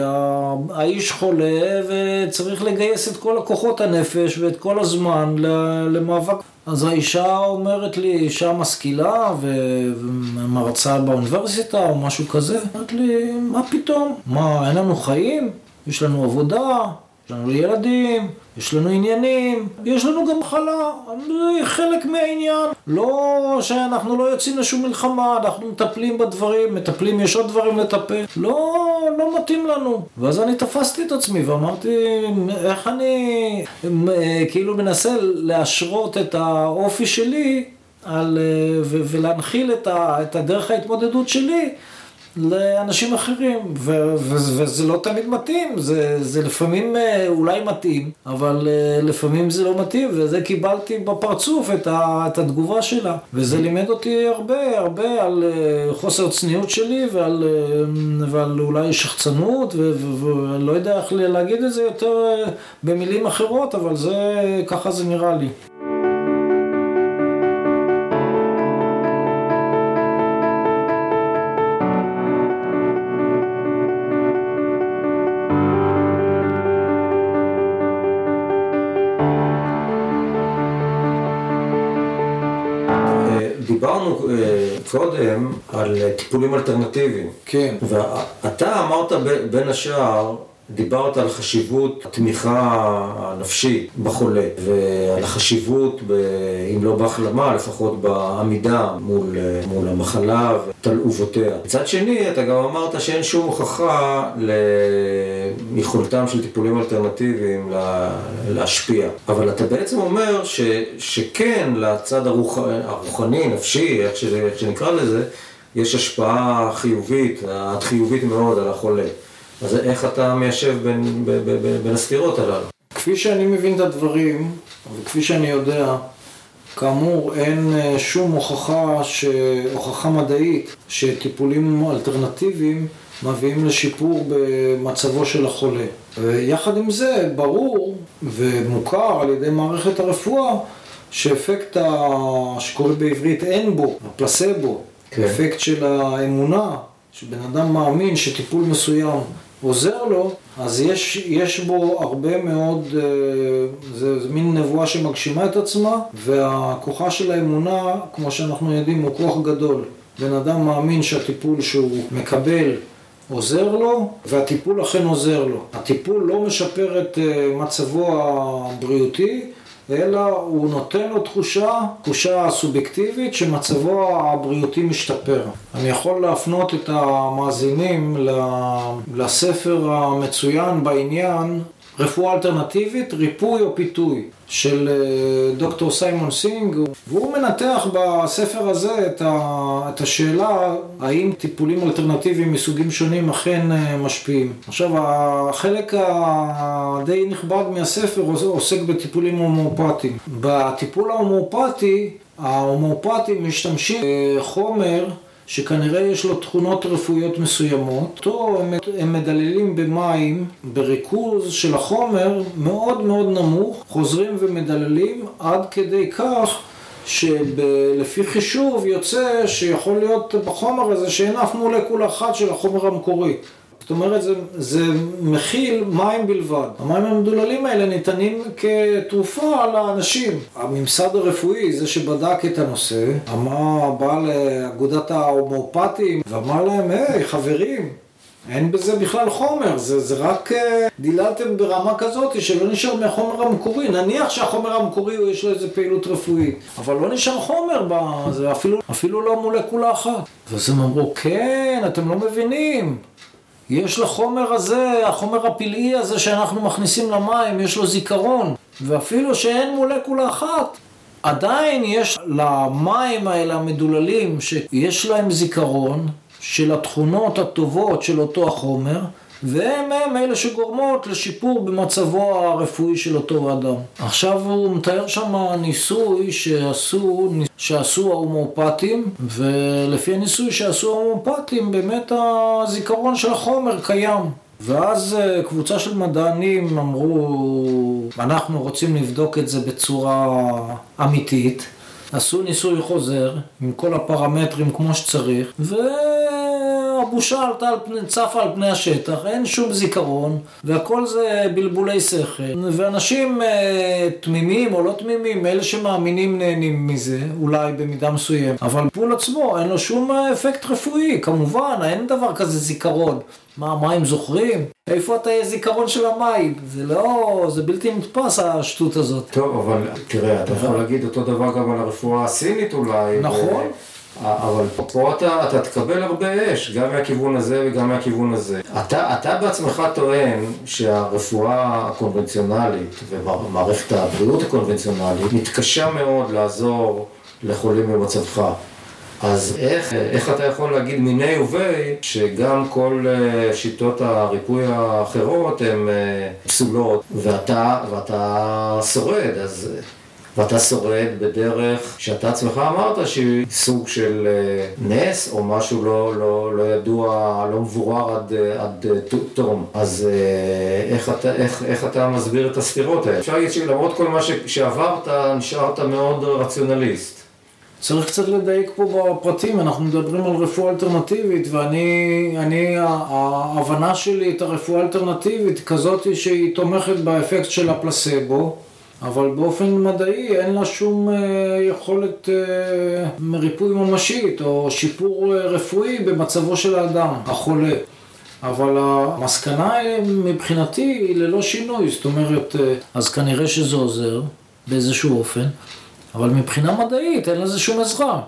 האיש חולה וצריך לגייס את כל הכוחות הנפש ואת כל הזמן למאבק. אז האישה אומרת לי, אישה משכילה ומרצה באוניברסיטה או משהו כזה, אומרת לי, מה פתאום? מה, אין לנו חיים? יש לנו עבודה? יש לנו ילדים, יש לנו עניינים, יש לנו גם מחלה, זה חלק מהעניין. לא שאנחנו לא יוצאים לשום מלחמה, אנחנו מטפלים בדברים, מטפלים, יש עוד דברים לטפל. לא, לא מתאים לנו. ואז אני תפסתי את עצמי ואמרתי, איך אני כאילו מנסה להשרות את האופי שלי על, ולהנחיל את הדרך ההתמודדות שלי לאנשים אחרים, ו- ו- וזה לא תמיד מתאים, זה, זה לפעמים אה, אולי מתאים, אבל אה, לפעמים זה לא מתאים, וזה קיבלתי בפרצוף את, ה- את התגובה שלה. וזה לימד אותי הרבה, הרבה על אה, חוסר צניעות שלי ועל, ועל אולי שחצנות, ואני לא יודע איך להגיד את זה יותר במילים אחרות, אבל זה, ככה זה נראה לי. קודם על טיפולים אלטרנטיביים. כן. ואתה אמרת בין השאר דיברת על חשיבות התמיכה הנפשית בחולה ועל החשיבות, ב, אם לא בהחלמה, לפחות בעמידה מול, מול המחלה ותלעובותיה. מצד שני, אתה גם אמרת שאין שום הוכחה ליכולתם של טיפולים אלטרנטיביים להשפיע. אבל אתה בעצם אומר ש, שכן, לצד הרוח, הרוחני, נפשי, איך שנקרא לזה, יש השפעה חיובית, עד חיובית מאוד על החולה. אז איך אתה מיישב בין, בין, בין, בין הסתירות הללו? כפי שאני מבין את הדברים, וכפי שאני יודע, כאמור אין אה, שום הוכחה, ש... הוכחה מדעית שטיפולים אלטרנטיביים מביאים לשיפור במצבו של החולה. ויחד עם זה, ברור ומוכר על ידי מערכת הרפואה שאפקט ה... שקורא בעברית אין בו, הפלסבו, כן. אפקט של האמונה, שבן אדם מאמין שטיפול מסוים עוזר לו, אז יש, יש בו הרבה מאוד, אה, זה, זה מין נבואה שמגשימה את עצמה, והכוחה של האמונה, כמו שאנחנו יודעים, הוא כוח גדול. בן אדם מאמין שהטיפול שהוא מקבל עוזר לו, והטיפול אכן עוזר לו. הטיפול לא משפר את אה, מצבו הבריאותי, אלא הוא נותן לו תחושה, תחושה סובייקטיבית שמצבו הבריאותי משתפר. אני יכול להפנות את המאזינים לספר המצוין בעניין רפואה אלטרנטיבית, ריפוי או פיתוי, של אה, דוקטור סיימון סינג, והוא מנתח בספר הזה את, ה, את השאלה האם טיפולים אלטרנטיביים מסוגים שונים אכן אה, משפיעים. עכשיו, החלק הדי נכבד מהספר עוסק בטיפולים הומאופתיים. בטיפול ההומאופתי, ההומואפטים משתמשים בחומר שכנראה יש לו תכונות רפואיות מסוימות, אותו הם מדללים במים בריכוז של החומר מאוד מאוד נמוך, חוזרים ומדללים עד כדי כך שלפי חישוב יוצא שיכול להיות בחומר הזה שאין אף מולקולה אחת של החומר המקורי. זאת אומרת, זה, זה מכיל מים בלבד. המים המדוללים האלה ניתנים כתרופה לאנשים. הממסד הרפואי, זה שבדק את הנושא, אמר, בא לאגודת ההומואפטים ואמר להם, היי, חברים, אין בזה בכלל חומר, זה, זה רק uh, דיללתם ברמה כזאת שלא נשאר מהחומר המקורי. נניח שהחומר המקורי יש לו איזה פעילות רפואית, אבל לא נשאר חומר, זה אפילו, אפילו לא מולקולה אחת. ואז הם אמרו, כן, אתם לא מבינים, יש לחומר הזה, החומר הפלאי הזה שאנחנו מכניסים למים, יש לו זיכרון. ואפילו שאין מולקולה אחת, עדיין יש למים האלה המדוללים, שיש להם זיכרון של התכונות הטובות של אותו החומר, והם הם אלה שגורמות לשיפור במצבו הרפואי של אותו אדם. עכשיו הוא מתאר שם ניסוי שעשו, שעשו ההומואפטים, ולפי הניסוי שעשו ההומואפטים באמת הזיכרון של החומר קיים. ואז אה, קבוצה של מדענים אמרו, אנחנו רוצים לבדוק את זה בצורה אמיתית. עשו ניסוי חוזר עם כל הפרמטרים כמו שצריך, והבושה עלתה על פני, צפה על פני השטח, אין שום זיכרון, והכל זה בלבולי שכל. ואנשים אה, תמימים או לא תמימים, אלה שמאמינים נהנים מזה, אולי במידה מסוימת, אבל פול עצמו אין לו שום אה, אפקט רפואי, כמובן, אין דבר כזה זיכרון. מה, המים זוכרים? איפה אתה יהיה זיכרון של המים? זה לא, זה בלתי נתפס השטות הזאת. טוב, אבל תראה, אתה יכול להגיד אותו דבר גם על הרפואה הסינית אולי. נכון. אבל פה אתה, אתה תקבל הרבה אש, גם מהכיוון הזה וגם מהכיוון הזה. אתה, אתה בעצמך טוען שהרפואה הקונבנציונלית ומערכת הבריאות הקונבנציונלית מתקשה מאוד לעזור לחולים במצבך. אז איך, איך אתה יכול להגיד מיני ובי שגם כל אה, שיטות הריפוי האחרות הן אה, פסולות ואתה, ואתה שורד, אז... ואתה שורד בדרך שאתה עצמך אמרת שהיא סוג של אה, נס או משהו לא, לא, לא ידוע, לא מבורר עד, עד תום. אז איך אתה, איך, איך אתה מסביר את הסתירות האלה? אפשר להגיד שלמרות כל מה שעברת, נשארת מאוד רציונליסט. צריך קצת לדייק פה בפרטים, אנחנו מדברים על רפואה אלטרנטיבית ואני, אני, ההבנה שלי את הרפואה האלטרנטיבית כזאת שהיא תומכת באפקט של הפלסבו, אבל באופן מדעי אין לה שום אה, יכולת אה, ריפוי ממשית או שיפור אה, רפואי במצבו של האדם, החולה. אבל המסקנה מבחינתי היא ללא שינוי, זאת אומרת, אז כנראה שזה עוזר באיזשהו אופן. אבל מבחינה מדעית אין לזה שום עזרה.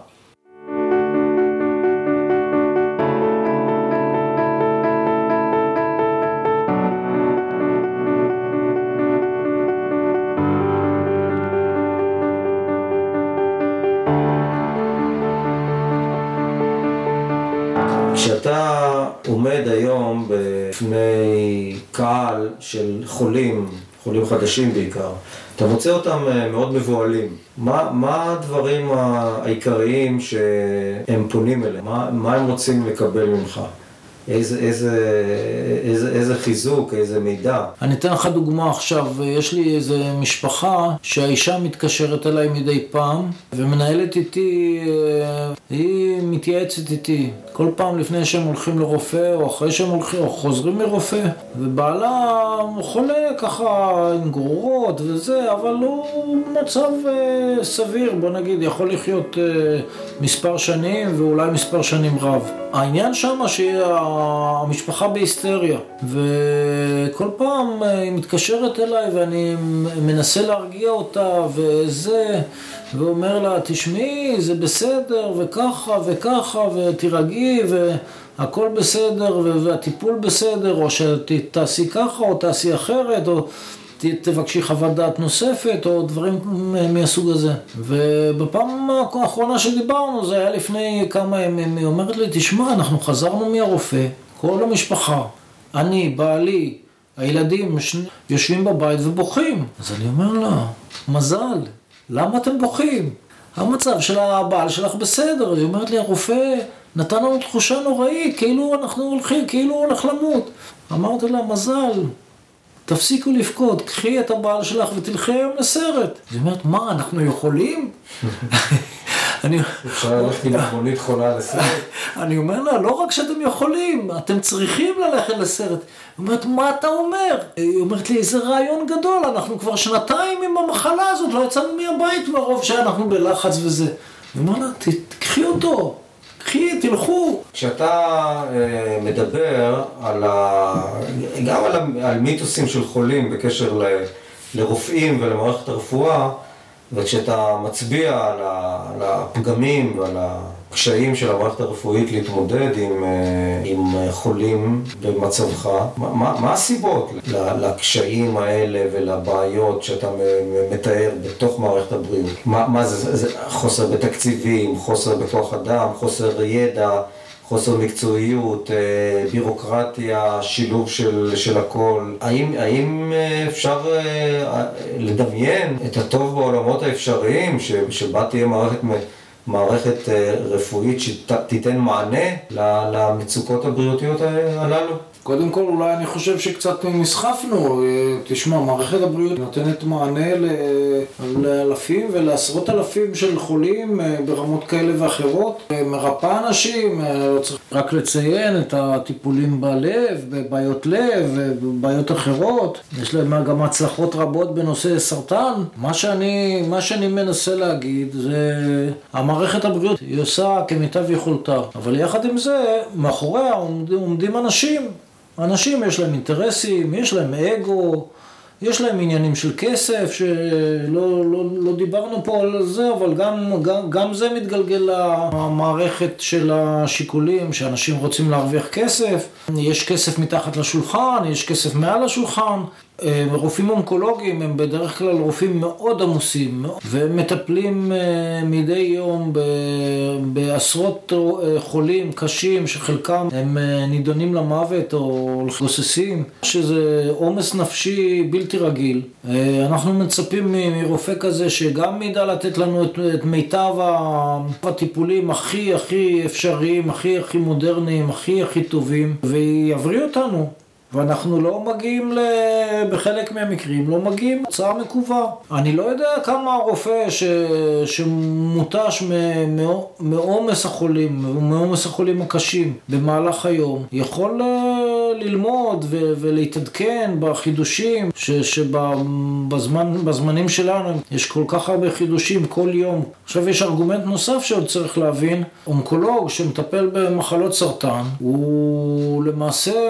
עומד היום בפני קהל של חולים, חולים חדשים בעיקר, אתה מוצא אותם אה, מאוד מבוהלים. מה, מה הדברים העיקריים שהם פונים אליהם? מה, מה הם רוצים לקבל ממך? איזה, איזה, איזה, איזה חיזוק, איזה מידע. אני אתן לך דוגמה עכשיו, יש לי איזה משפחה שהאישה מתקשרת אליי מדי פעם ומנהלת איתי, אה, היא מתייעצת איתי כל פעם לפני שהם הולכים לרופא או אחרי שהם הולכים או חוזרים מרופא ובעלה חולה ככה עם גרורות וזה, אבל הוא מצב uh, סביר, בוא נגיד, יכול לחיות uh, מספר שנים ואולי מספר שנים רב. העניין שם שהמשפחה בהיסטריה וכל פעם היא מתקשרת אליי ואני מנסה להרגיע אותה וזה ואומר לה, תשמעי, זה בסדר וככה וככה ותירגעי והכל בסדר והטיפול בסדר או שתעשי ככה או תעשי אחרת או תבקשי חוות דעת נוספת או דברים מהסוג הזה. ובפעם האחרונה שדיברנו, זה היה לפני כמה ימים, היא אומרת לי, תשמע, אנחנו חזרנו מהרופא, כל המשפחה, אני, בעלי, הילדים יושבים בבית ובוכים. אז אני אומר לה, מזל, למה אתם בוכים? המצב של הבעל שלך בסדר. היא אומרת לי, הרופא נתן לנו תחושה נוראית, כאילו אנחנו הולכים, כאילו הוא הולך למות. אמרתי לה, מזל, תפסיקו לבכות, קחי את הבעל שלך ותלכי היום לסרט. היא אומרת, מה, אנחנו יכולים? אפשר ללכת עם מכונית חולה לסרט? אני אומר לה, לא רק שאתם יכולים, אתם צריכים ללכת לסרט. היא אומרת, מה אתה אומר? היא אומרת לי, איזה רעיון גדול, אנחנו כבר שנתיים עם המחלה הזאת, לא יצאנו מהבית מרוב שאנחנו בלחץ וזה. היא אומרת לה, תקחי אותו. קחי, תלכו. כשאתה אה, מדבר על ה... גם על, ה... על מיתוסים של חולים בקשר ל... לרופאים ולמערכת הרפואה, וכשאתה מצביע על, הפגמים ועל הקשיים של המערכת הרפואית להתמודד עם, אה, עם חולים במצבך, מה, מה הסיבות לקשיים האלה ולבעיות שאתה מתאר בתוך מערכת הבריאות? מה, מה זה, זה חוסר בתקציבים, חוסר בכוח אדם, חוסר ידע, חוסר מקצועיות, אה, בירוקרטיה, שילוב של, של הכל. האם, האם אה, אפשר אה, לדמיין את הטוב בעולמות האפשריים, שבה תהיה מערכת... מערכת רפואית שתיתן מענה למצוקות הבריאותיות הללו? קודם כל, אולי אני חושב שקצת נסחפנו. תשמע, מערכת הבריאות נותנת מענה לאלפים ולעשרות אלפים של חולים אה, ברמות כאלה ואחרות. אה, מרפאה אנשים, אה, לא צריך רק לציין את הטיפולים בלב, בבעיות לב ובבעיות אחרות. יש להם גם הצלחות רבות בנושא סרטן. מה שאני, מה שאני מנסה להגיד זה, המערכת הבריאות היא עושה כמיטב יכולתה. אבל יחד עם זה, מאחוריה עומדים אנשים. אנשים יש להם אינטרסים, יש להם אגו, יש להם עניינים של כסף, שלא לא, לא דיברנו פה על זה, אבל גם, גם, גם זה מתגלגל למערכת של השיקולים, שאנשים רוצים להרוויח כסף, יש כסף מתחת לשולחן, יש כסף מעל השולחן. אה, רופאים אונקולוגיים הם בדרך כלל רופאים מאוד עמוסים והם מטפלים אה, מדי יום בעשרות אה, חולים קשים שחלקם הם נידונים למוות או גוססים שזה עומס נפשי בלתי רגיל. אנחנו מצפים מרופא כזה שגם ידע לתת לנו את, את מיטב הטיפולים הכי הכי אפשריים, הכי הכי מודרניים, הכי הכי טובים ויבריא אותנו. ואנחנו לא מגיעים, בחלק מהמקרים, לא מגיעים לתוצאה מקווה. אני לא יודע כמה רופא ש... שמותש מעומס החולים, מעומס החולים הקשים במהלך היום, יכול אה, ללמוד ו... ולהתעדכן בחידושים. שבזמנים שלנו יש כל כך הרבה חידושים כל יום. עכשיו יש ארגומנט נוסף שעוד צריך להבין, אונקולוג שמטפל במחלות סרטן, הוא למעשה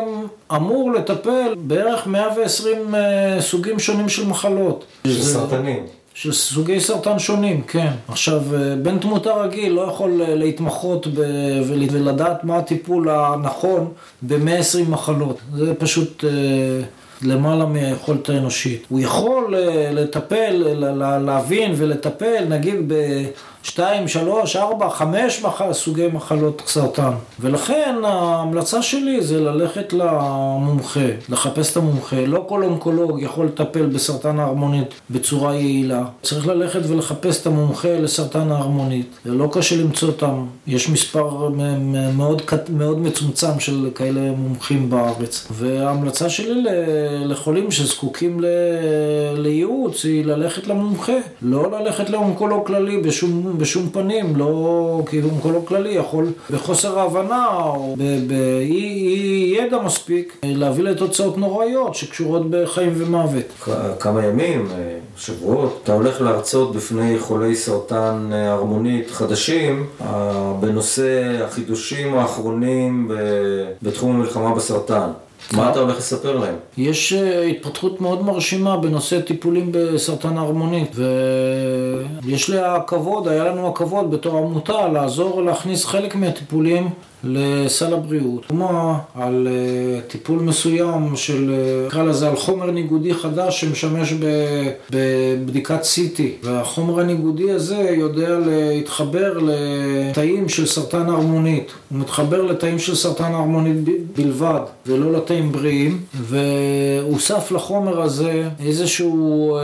אמור לטפל בערך 120 אה, סוגים שונים של מחלות. של סרטנים. של סוגי סרטן שונים, כן. עכשיו, אה, בן תמותה רגיל לא יכול אה, להתמחות ב... ולדעת מה הטיפול הנכון ב-120 מחלות. זה פשוט למעלה מהיכולת האנושית. הוא יכול לטפל, להבין ולטפל, נגיד ב... שתיים, שלוש, ארבע, חמש מח... סוגי מחלות סרטן. ולכן ההמלצה שלי זה ללכת למומחה, לחפש את המומחה. לא כל אונקולוג יכול לטפל בסרטן ההרמונית בצורה יעילה. צריך ללכת ולחפש את המומחה לסרטן ההרמונית. זה לא קשה למצוא אותם. יש מספר מאוד, מאוד מצומצם של כאלה מומחים בארץ. וההמלצה שלי לחולים שזקוקים ל... לייעוץ היא ללכת למומחה. לא ללכת לאונקולוג כללי בשום... בשום פנים, לא כי אונקולוג כללי יכול בחוסר ההבנה או באי ידע מספיק להביא לתוצאות נוראיות שקשורות בחיים ומוות. כמה ימים, אה, שבועות, אתה הולך להרצות בפני חולי סרטן אה, הרמונית חדשים אה, בנושא החידושים האחרונים בתחום המלחמה בסרטן. מה אתה הולך לספר להם? יש אה, התפתחות מאוד מרשימה בנושא טיפולים בסרטן הרמונית ויש לי הכבוד, היה לנו הכבוד בתור עמותה לעזור להכניס חלק מהטיפולים לסל הבריאות. כמו על uh, טיפול מסוים של, uh, נקרא לזה על חומר ניגודי חדש שמשמש בבדיקת CT והחומר הניגודי הזה יודע להתחבר לתאים של סרטן הרמונית. הוא מתחבר לתאים של סרטן הרמונית בלבד ולא לתאים בריאים והוסף לחומר הזה איזשהו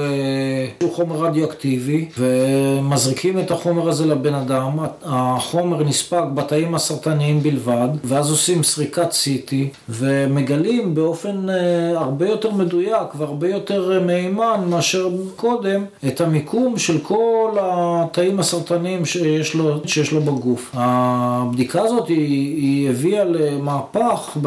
uh, חומר רדיואקטיבי ומזריקים את החומר הזה לבן אדם. החומר נספג בתאים הסרטניים בלבד, ואז עושים סריקת CT, ומגלים באופן uh, הרבה יותר מדויק והרבה יותר uh, מהימן מאשר קודם, את המיקום של כל התאים הסרטניים שיש לו, שיש לו בגוף. הבדיקה הזאת היא, היא הביאה למהפך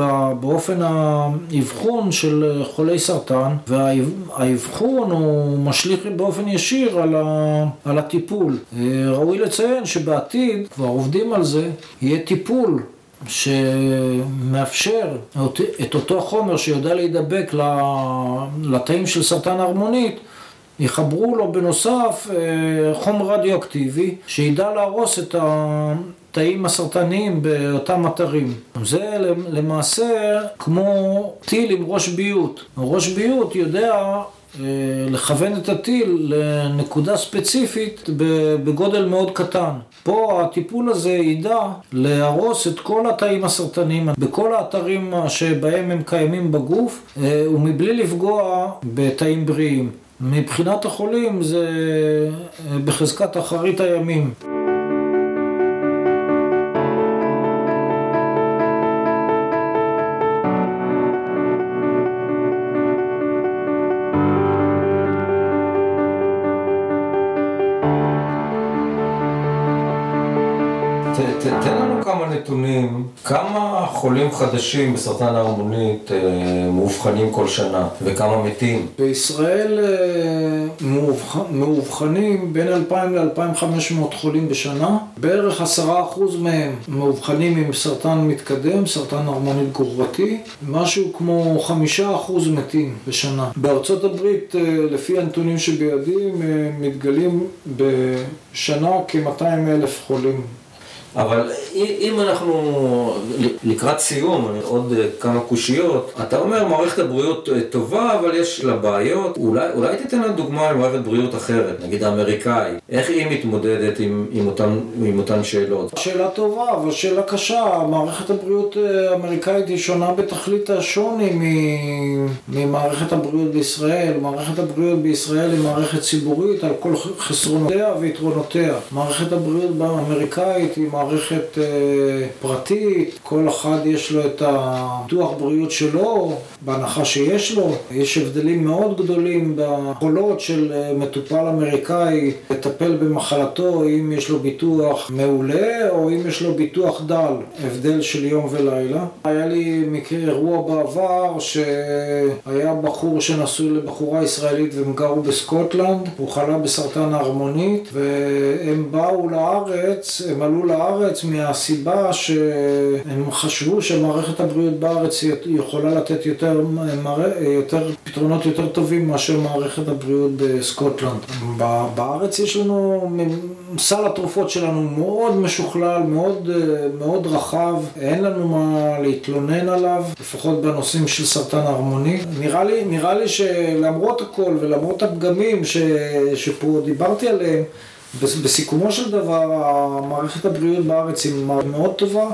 באופן האבחון של חולי סרטן, והאבחון הוא משליך באופן ישיר על, ה, על הטיפול. אה, ראוי לציין שבעתיד, כבר עובדים על זה, יהיה טיפול שמאפשר את אותו חומר שיודע להידבק לתאים של סרטן הרמונית, יחברו לו בנוסף אה, חומר רדיואקטיבי שידע להרוס את התאים הסרטניים באותם אתרים. זה למעשה כמו טיל עם ראש ביות. ראש ביות יודע לכוון את הטיל לנקודה ספציפית בגודל מאוד קטן. פה הטיפול הזה ידע להרוס את כל התאים הסרטניים בכל האתרים שבהם הם קיימים בגוף ומבלי לפגוע בתאים בריאים. מבחינת החולים זה בחזקת אחרית הימים. כמה נתונים, כמה חולים חדשים בסרטן ההרמונית אה, מאובחנים כל שנה וכמה מתים? בישראל אה, מאובחנים בין 2,000 ל-2,500 חולים בשנה, בערך 10% מהם מאובחנים עם סרטן מתקדם, סרטן הרמונית גרורתי, משהו כמו 5% מתים בשנה. בארצות הברית, אה, לפי הנתונים שבידי, מתגלים בשנה כ-200 אלף חולים. אבל אם אנחנו לקראת סיום, עוד כמה קושיות, אתה אומר מערכת הבריאות טובה, אבל יש לה בעיות. אולי, אולי תיתן לנו דוגמה על מערכת בריאות אחרת, נגיד האמריקאי. איך היא מתמודדת עם, עם, אותן, עם אותן שאלות? שאלה טובה, אבל שאלה קשה. מערכת הבריאות האמריקאית היא שונה בתכלית השוני ממערכת הבריאות בישראל. מערכת הבריאות בישראל היא מערכת ציבורית על כל חסרונותיה ויתרונותיה. מערכת הבריאות האמריקאית היא מערכת אה, פרטית, כל אחד יש לו את הביטוח בריאות שלו, בהנחה שיש לו. יש הבדלים מאוד גדולים ביכולות של אה, מטופל אמריקאי לטפל במחלתו, אם יש לו ביטוח מעולה או אם יש לו ביטוח דל, הבדל של יום ולילה. היה לי מקרה אירוע בעבר שהיה בחור שנשוי לבחורה ישראלית והם גרו בסקוטלנד, הוא חלה בסרטן ההרמונית והם באו לארץ, הם עלו לארץ בארץ מהסיבה שהם חשבו שמערכת הבריאות בארץ יכולה לתת יותר, יותר פתרונות יותר טובים מאשר מערכת הבריאות בסקוטלנד. בארץ יש לנו, סל התרופות שלנו מאוד משוכלל, מאוד, מאוד רחב, אין לנו מה להתלונן עליו, לפחות בנושאים של סרטן הרמוני. נראה לי, נראה לי שלמרות הכל ולמרות הפגמים ש, שפה דיברתי עליהם, בסיכומו של דבר, מערכת הבריאות בארץ היא מאוד טובה.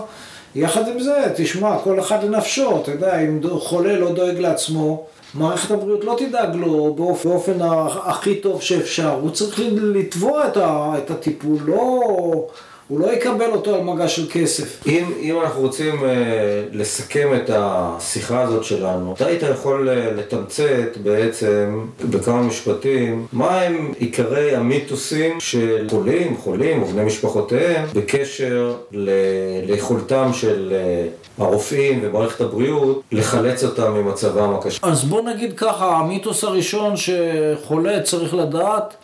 יחד עם זה, תשמע, כל אחד לנפשו, אתה יודע, אם חולה לא דואג לעצמו, מערכת הבריאות לא תדאג לו באופן הכי טוב שאפשר. הוא צריך לתבוע את הטיפול, לא... הוא לא יקבל אותו על מגע של כסף. אם, אם אנחנו רוצים אה, לסכם את השיחה הזאת שלנו, אתה היית יכול אה, לתמצת בעצם בכמה משפטים מה הם עיקרי המיתוסים של חולים, חולים ובני משפחותיהם בקשר ל, ליכולתם של אה, הרופאים ומערכת הבריאות לחלץ אותם ממצבם הקשה. אז בוא נגיד ככה, המיתוס הראשון שחולה צריך לדעת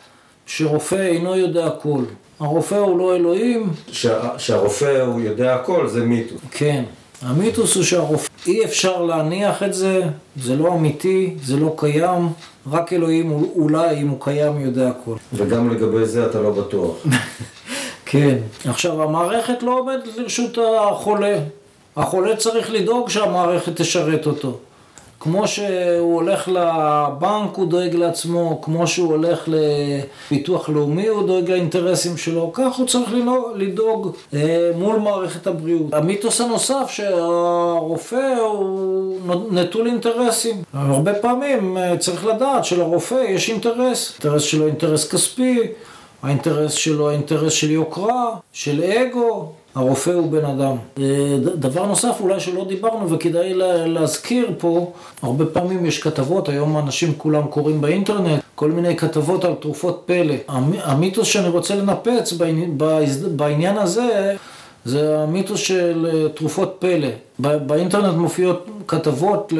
שרופא אינו יודע הכל. הרופא הוא לא אלוהים. שה, שהרופא הוא יודע הכל, זה מיתוס. כן. המיתוס הוא שהרופא, אי אפשר להניח את זה, זה לא אמיתי, זה לא קיים, רק אלוהים אולי אם הוא קיים יודע הכל. וגם לגבי זה אתה לא בטוח. כן. עכשיו, המערכת לא עומדת לרשות החולה. החולה צריך לדאוג שהמערכת תשרת אותו. כמו שהוא הולך לבנק הוא דואג לעצמו, כמו שהוא הולך לביטוח לאומי הוא דואג לאינטרסים שלו, כך הוא צריך לדאוג אה, מול מערכת הבריאות. המיתוס הנוסף שהרופא הוא נטול אינטרסים. הרבה פעמים אה, צריך לדעת שלרופא יש אינטרס, האינטרס שלו אינטרס כספי, האינטרס שלו האינטרס של יוקרה, של אגו. הרופא הוא בן אדם. אה, דבר נוסף אולי שלא דיברנו וכדאי להזכיר פה, הרבה פעמים יש כתבות, היום אנשים כולם קוראים באינטרנט, כל מיני כתבות על תרופות פלא. המיתוס שאני רוצה לנפץ בעניין הזה זה המיתוס של אה, תרופות פלא. באינטרנט מופיעות כתבות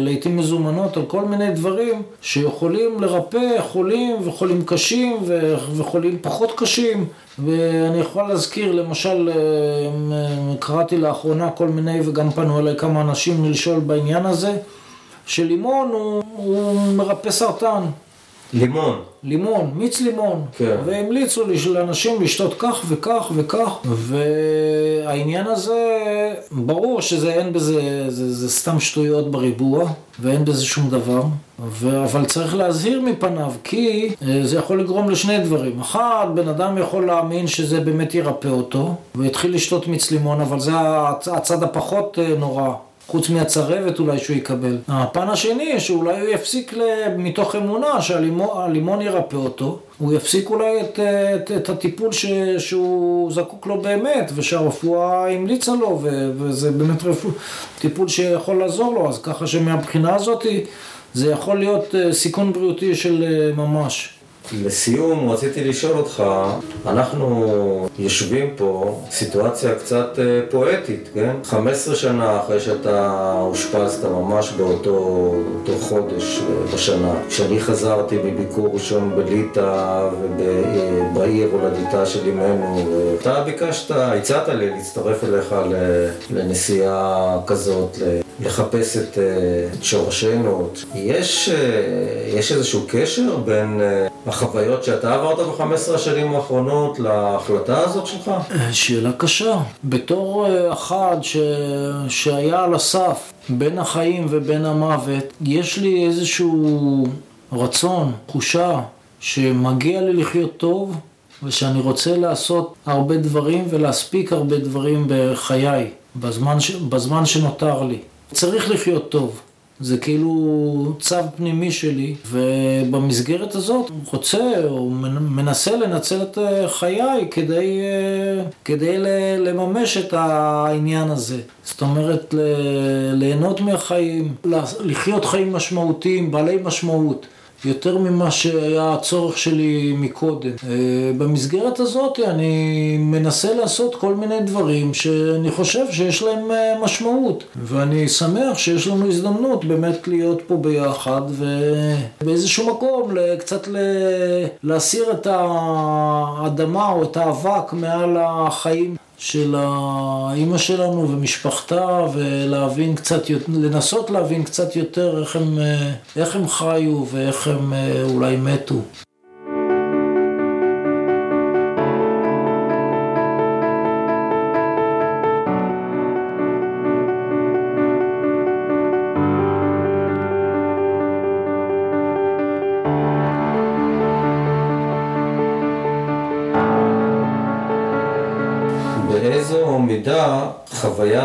לעיתים מזומנות על כל מיני דברים שיכולים לרפא חולים וחולים קשים וחולים פחות קשים ואני יכול להזכיר למשל אה, קראתי לאחרונה כל מיני וגם פנו אליי כמה אנשים לשאול בעניין הזה שלימון הוא, הוא מרפא סרטן לימון. לימון, מיץ לימון. כן. והמליצו לאנשים לשתות כך וכך וכך, והעניין הזה, ברור שזה אין בזה, זה, זה סתם שטויות בריבוע, ואין בזה שום דבר, ו, אבל צריך להזהיר מפניו, כי אה, זה יכול לגרום לשני דברים. אחד, בן אדם יכול להאמין שזה באמת ירפא אותו, ויתחיל לשתות מיץ לימון, אבל זה הצ- הצד הפחות אה, נורא. חוץ מהצרבת אולי שהוא יקבל. הפן השני, שאולי הוא יפסיק. מתוך אמונה שהלימון ירפא אותו, הוא יפסיק אולי את, את, את הטיפול ש... שהוא זקוק לו באמת, ושהרפואה המליצה לו, ו... וזה באמת רפוא... טיפול שיכול לעזור לו, אז ככה שמהבחינה הזאת זה יכול להיות אה, סיכון בריאותי של אה, ממש. לסיום, רציתי לשאול אותך, אנחנו יושבים פה, סיטואציה קצת אה, פואטית, כן? 15 שנה אחרי שאתה אושפזת ממש באותו אותו חודש אה, בשנה. כשאני חזרתי מביקור ראשון בליטא ובעיר הולדתה של אמנו, אתה ביקשת, הצעת לי להצטרף אליך לנסיעה כזאת, לחפש את, אה, את שורשינו. יש, אה, יש איזשהו קשר בין אה, החוויות שאתה עברת ב-15 השנים האחרונות להחלטה הזאת שלך? שאלה קשה. בתור אחד ש... שהיה על הסף בין החיים ובין המוות, יש לי איזשהו רצון, תחושה, שמגיע לי לחיות טוב, ושאני רוצה לעשות הרבה דברים ולהספיק הרבה דברים בחיי, בזמן, ש... בזמן שנותר לי. צריך לחיות טוב. זה כאילו צו פנימי שלי, ובמסגרת הזאת רוצה או מנסה לנצל את אה, חיי כדי, אה, כדי לממש את העניין הזה. זאת אומרת, ליהנות מהחיים, לחיות חיים משמעותיים, בעלי משמעות. יותר ממה שהיה הצורך שלי מקודם. אה, במסגרת הזאת אני מנסה לעשות כל מיני דברים שאני חושב שיש להם אה, משמעות. ואני שמח שיש לנו הזדמנות באמת להיות פה ביחד ובאיזשהו מקום קצת להסיר את האדמה או את האבק מעל החיים. של האימא שלנו ומשפחתה ולהבין קצת, לנסות להבין קצת יותר איך הם, אה, איך הם חיו ואיך הם אה, אולי מתו.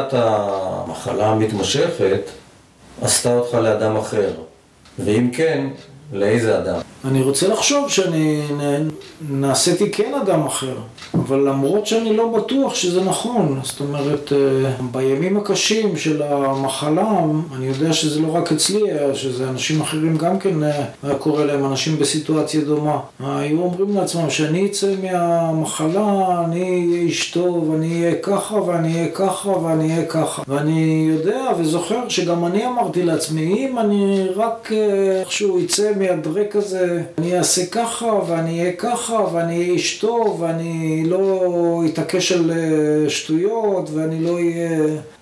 חוויית המחלה המתמשכת עשתה אותך לאדם אחר? ואם כן, לאיזה אדם? אני רוצה לחשוב שאני נעשיתי כן אדם אחר, אבל למרות שאני לא בטוח שזה נכון, זאת אומרת, אה, בימים הקשים של המחלה, אני יודע שזה לא רק אצלי, אה, שזה אנשים אחרים גם כן אה, היה קורה להם, אנשים בסיטואציה דומה. היו אומרים לעצמם שאני אצא מהמחלה, אני אהיה איש טוב, אני אהיה ככה ואני אהיה ככה ואני אהיה ככה. ואני יודע וזוכר שגם אני אמרתי לעצמי, אם אני רק אה, איכשהו אצא מהדרק הזה, אני אעשה ככה ואני אהיה ככה ואני אהיה איש טוב ואני לא אתעקש על אה, שטויות ואני לא אהיה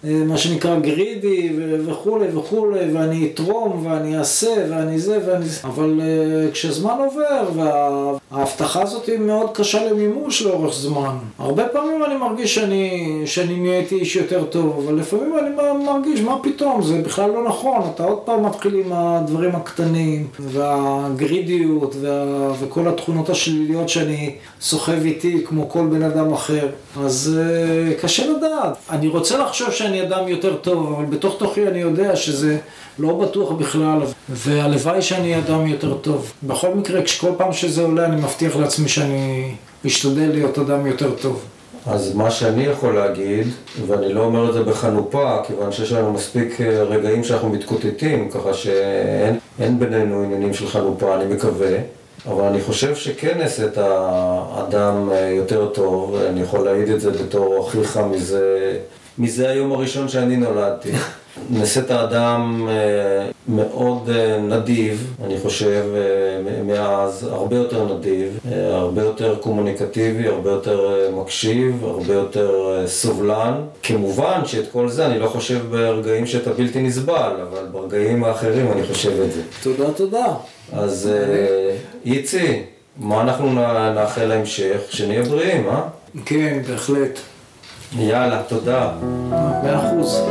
אה, מה שנקרא גרידי וכולי וכולי ואני אתרום ואני אעשה ואני זה ואני זה. אבל אה, כשזמן עובר וההבטחה הזאת היא מאוד קשה למימוש לאורך זמן. הרבה פעמים אני מרגיש שאני, שאני נהייתי איש יותר טוב אבל לפעמים אני מרגיש מה פתאום? זה בכלל לא נכון אתה עוד פעם מתחיל עם הדברים הקטנים והגרידיות וה, וכל התכונות השליליות שאני סוחב איתי כמו כל בן אדם אחר. אז אה, קשה לדעת. אני רוצה לחשוב שאני אדם יותר טוב אבל בתוך תוכי אני יודע שזה לא בטוח בכלל והלוואי שאני אדם יותר טוב. בכל מקרה כשכל פעם שזה עולה אני מבטיח לעצמי שאני אשתדל להיות אדם יותר טוב אז מה שאני יכול להגיד, ואני לא אומר את זה בחנופה, כיוון שיש לנו מספיק אה, רגעים שאנחנו מתקוטטים, ככה שאין אין בינינו עניינים של חנופה, אני מקווה, אבל אני חושב שכן נעשית האדם אה, יותר טוב, אני יכול להעיד את זה בתור אחיך מזה, מזה היום הראשון שאני נולדתי. נעשית אדם אה, מאוד אה, נדיב, אני חושב, אה, מאז, הרבה יותר נדיב, הרבה יותר קומוניקטיבי, הרבה יותר מקשיב, הרבה יותר סובלן. כמובן שאת כל זה אני לא חושב ברגעים שאתה בלתי נסבל, אבל ברגעים האחרים אני חושב את זה. תודה, תודה. אז איצי, מה אנחנו נאחל להמשך? שנהיה בריאים, אה? כן, בהחלט. יאללה, תודה. מאה אחוז.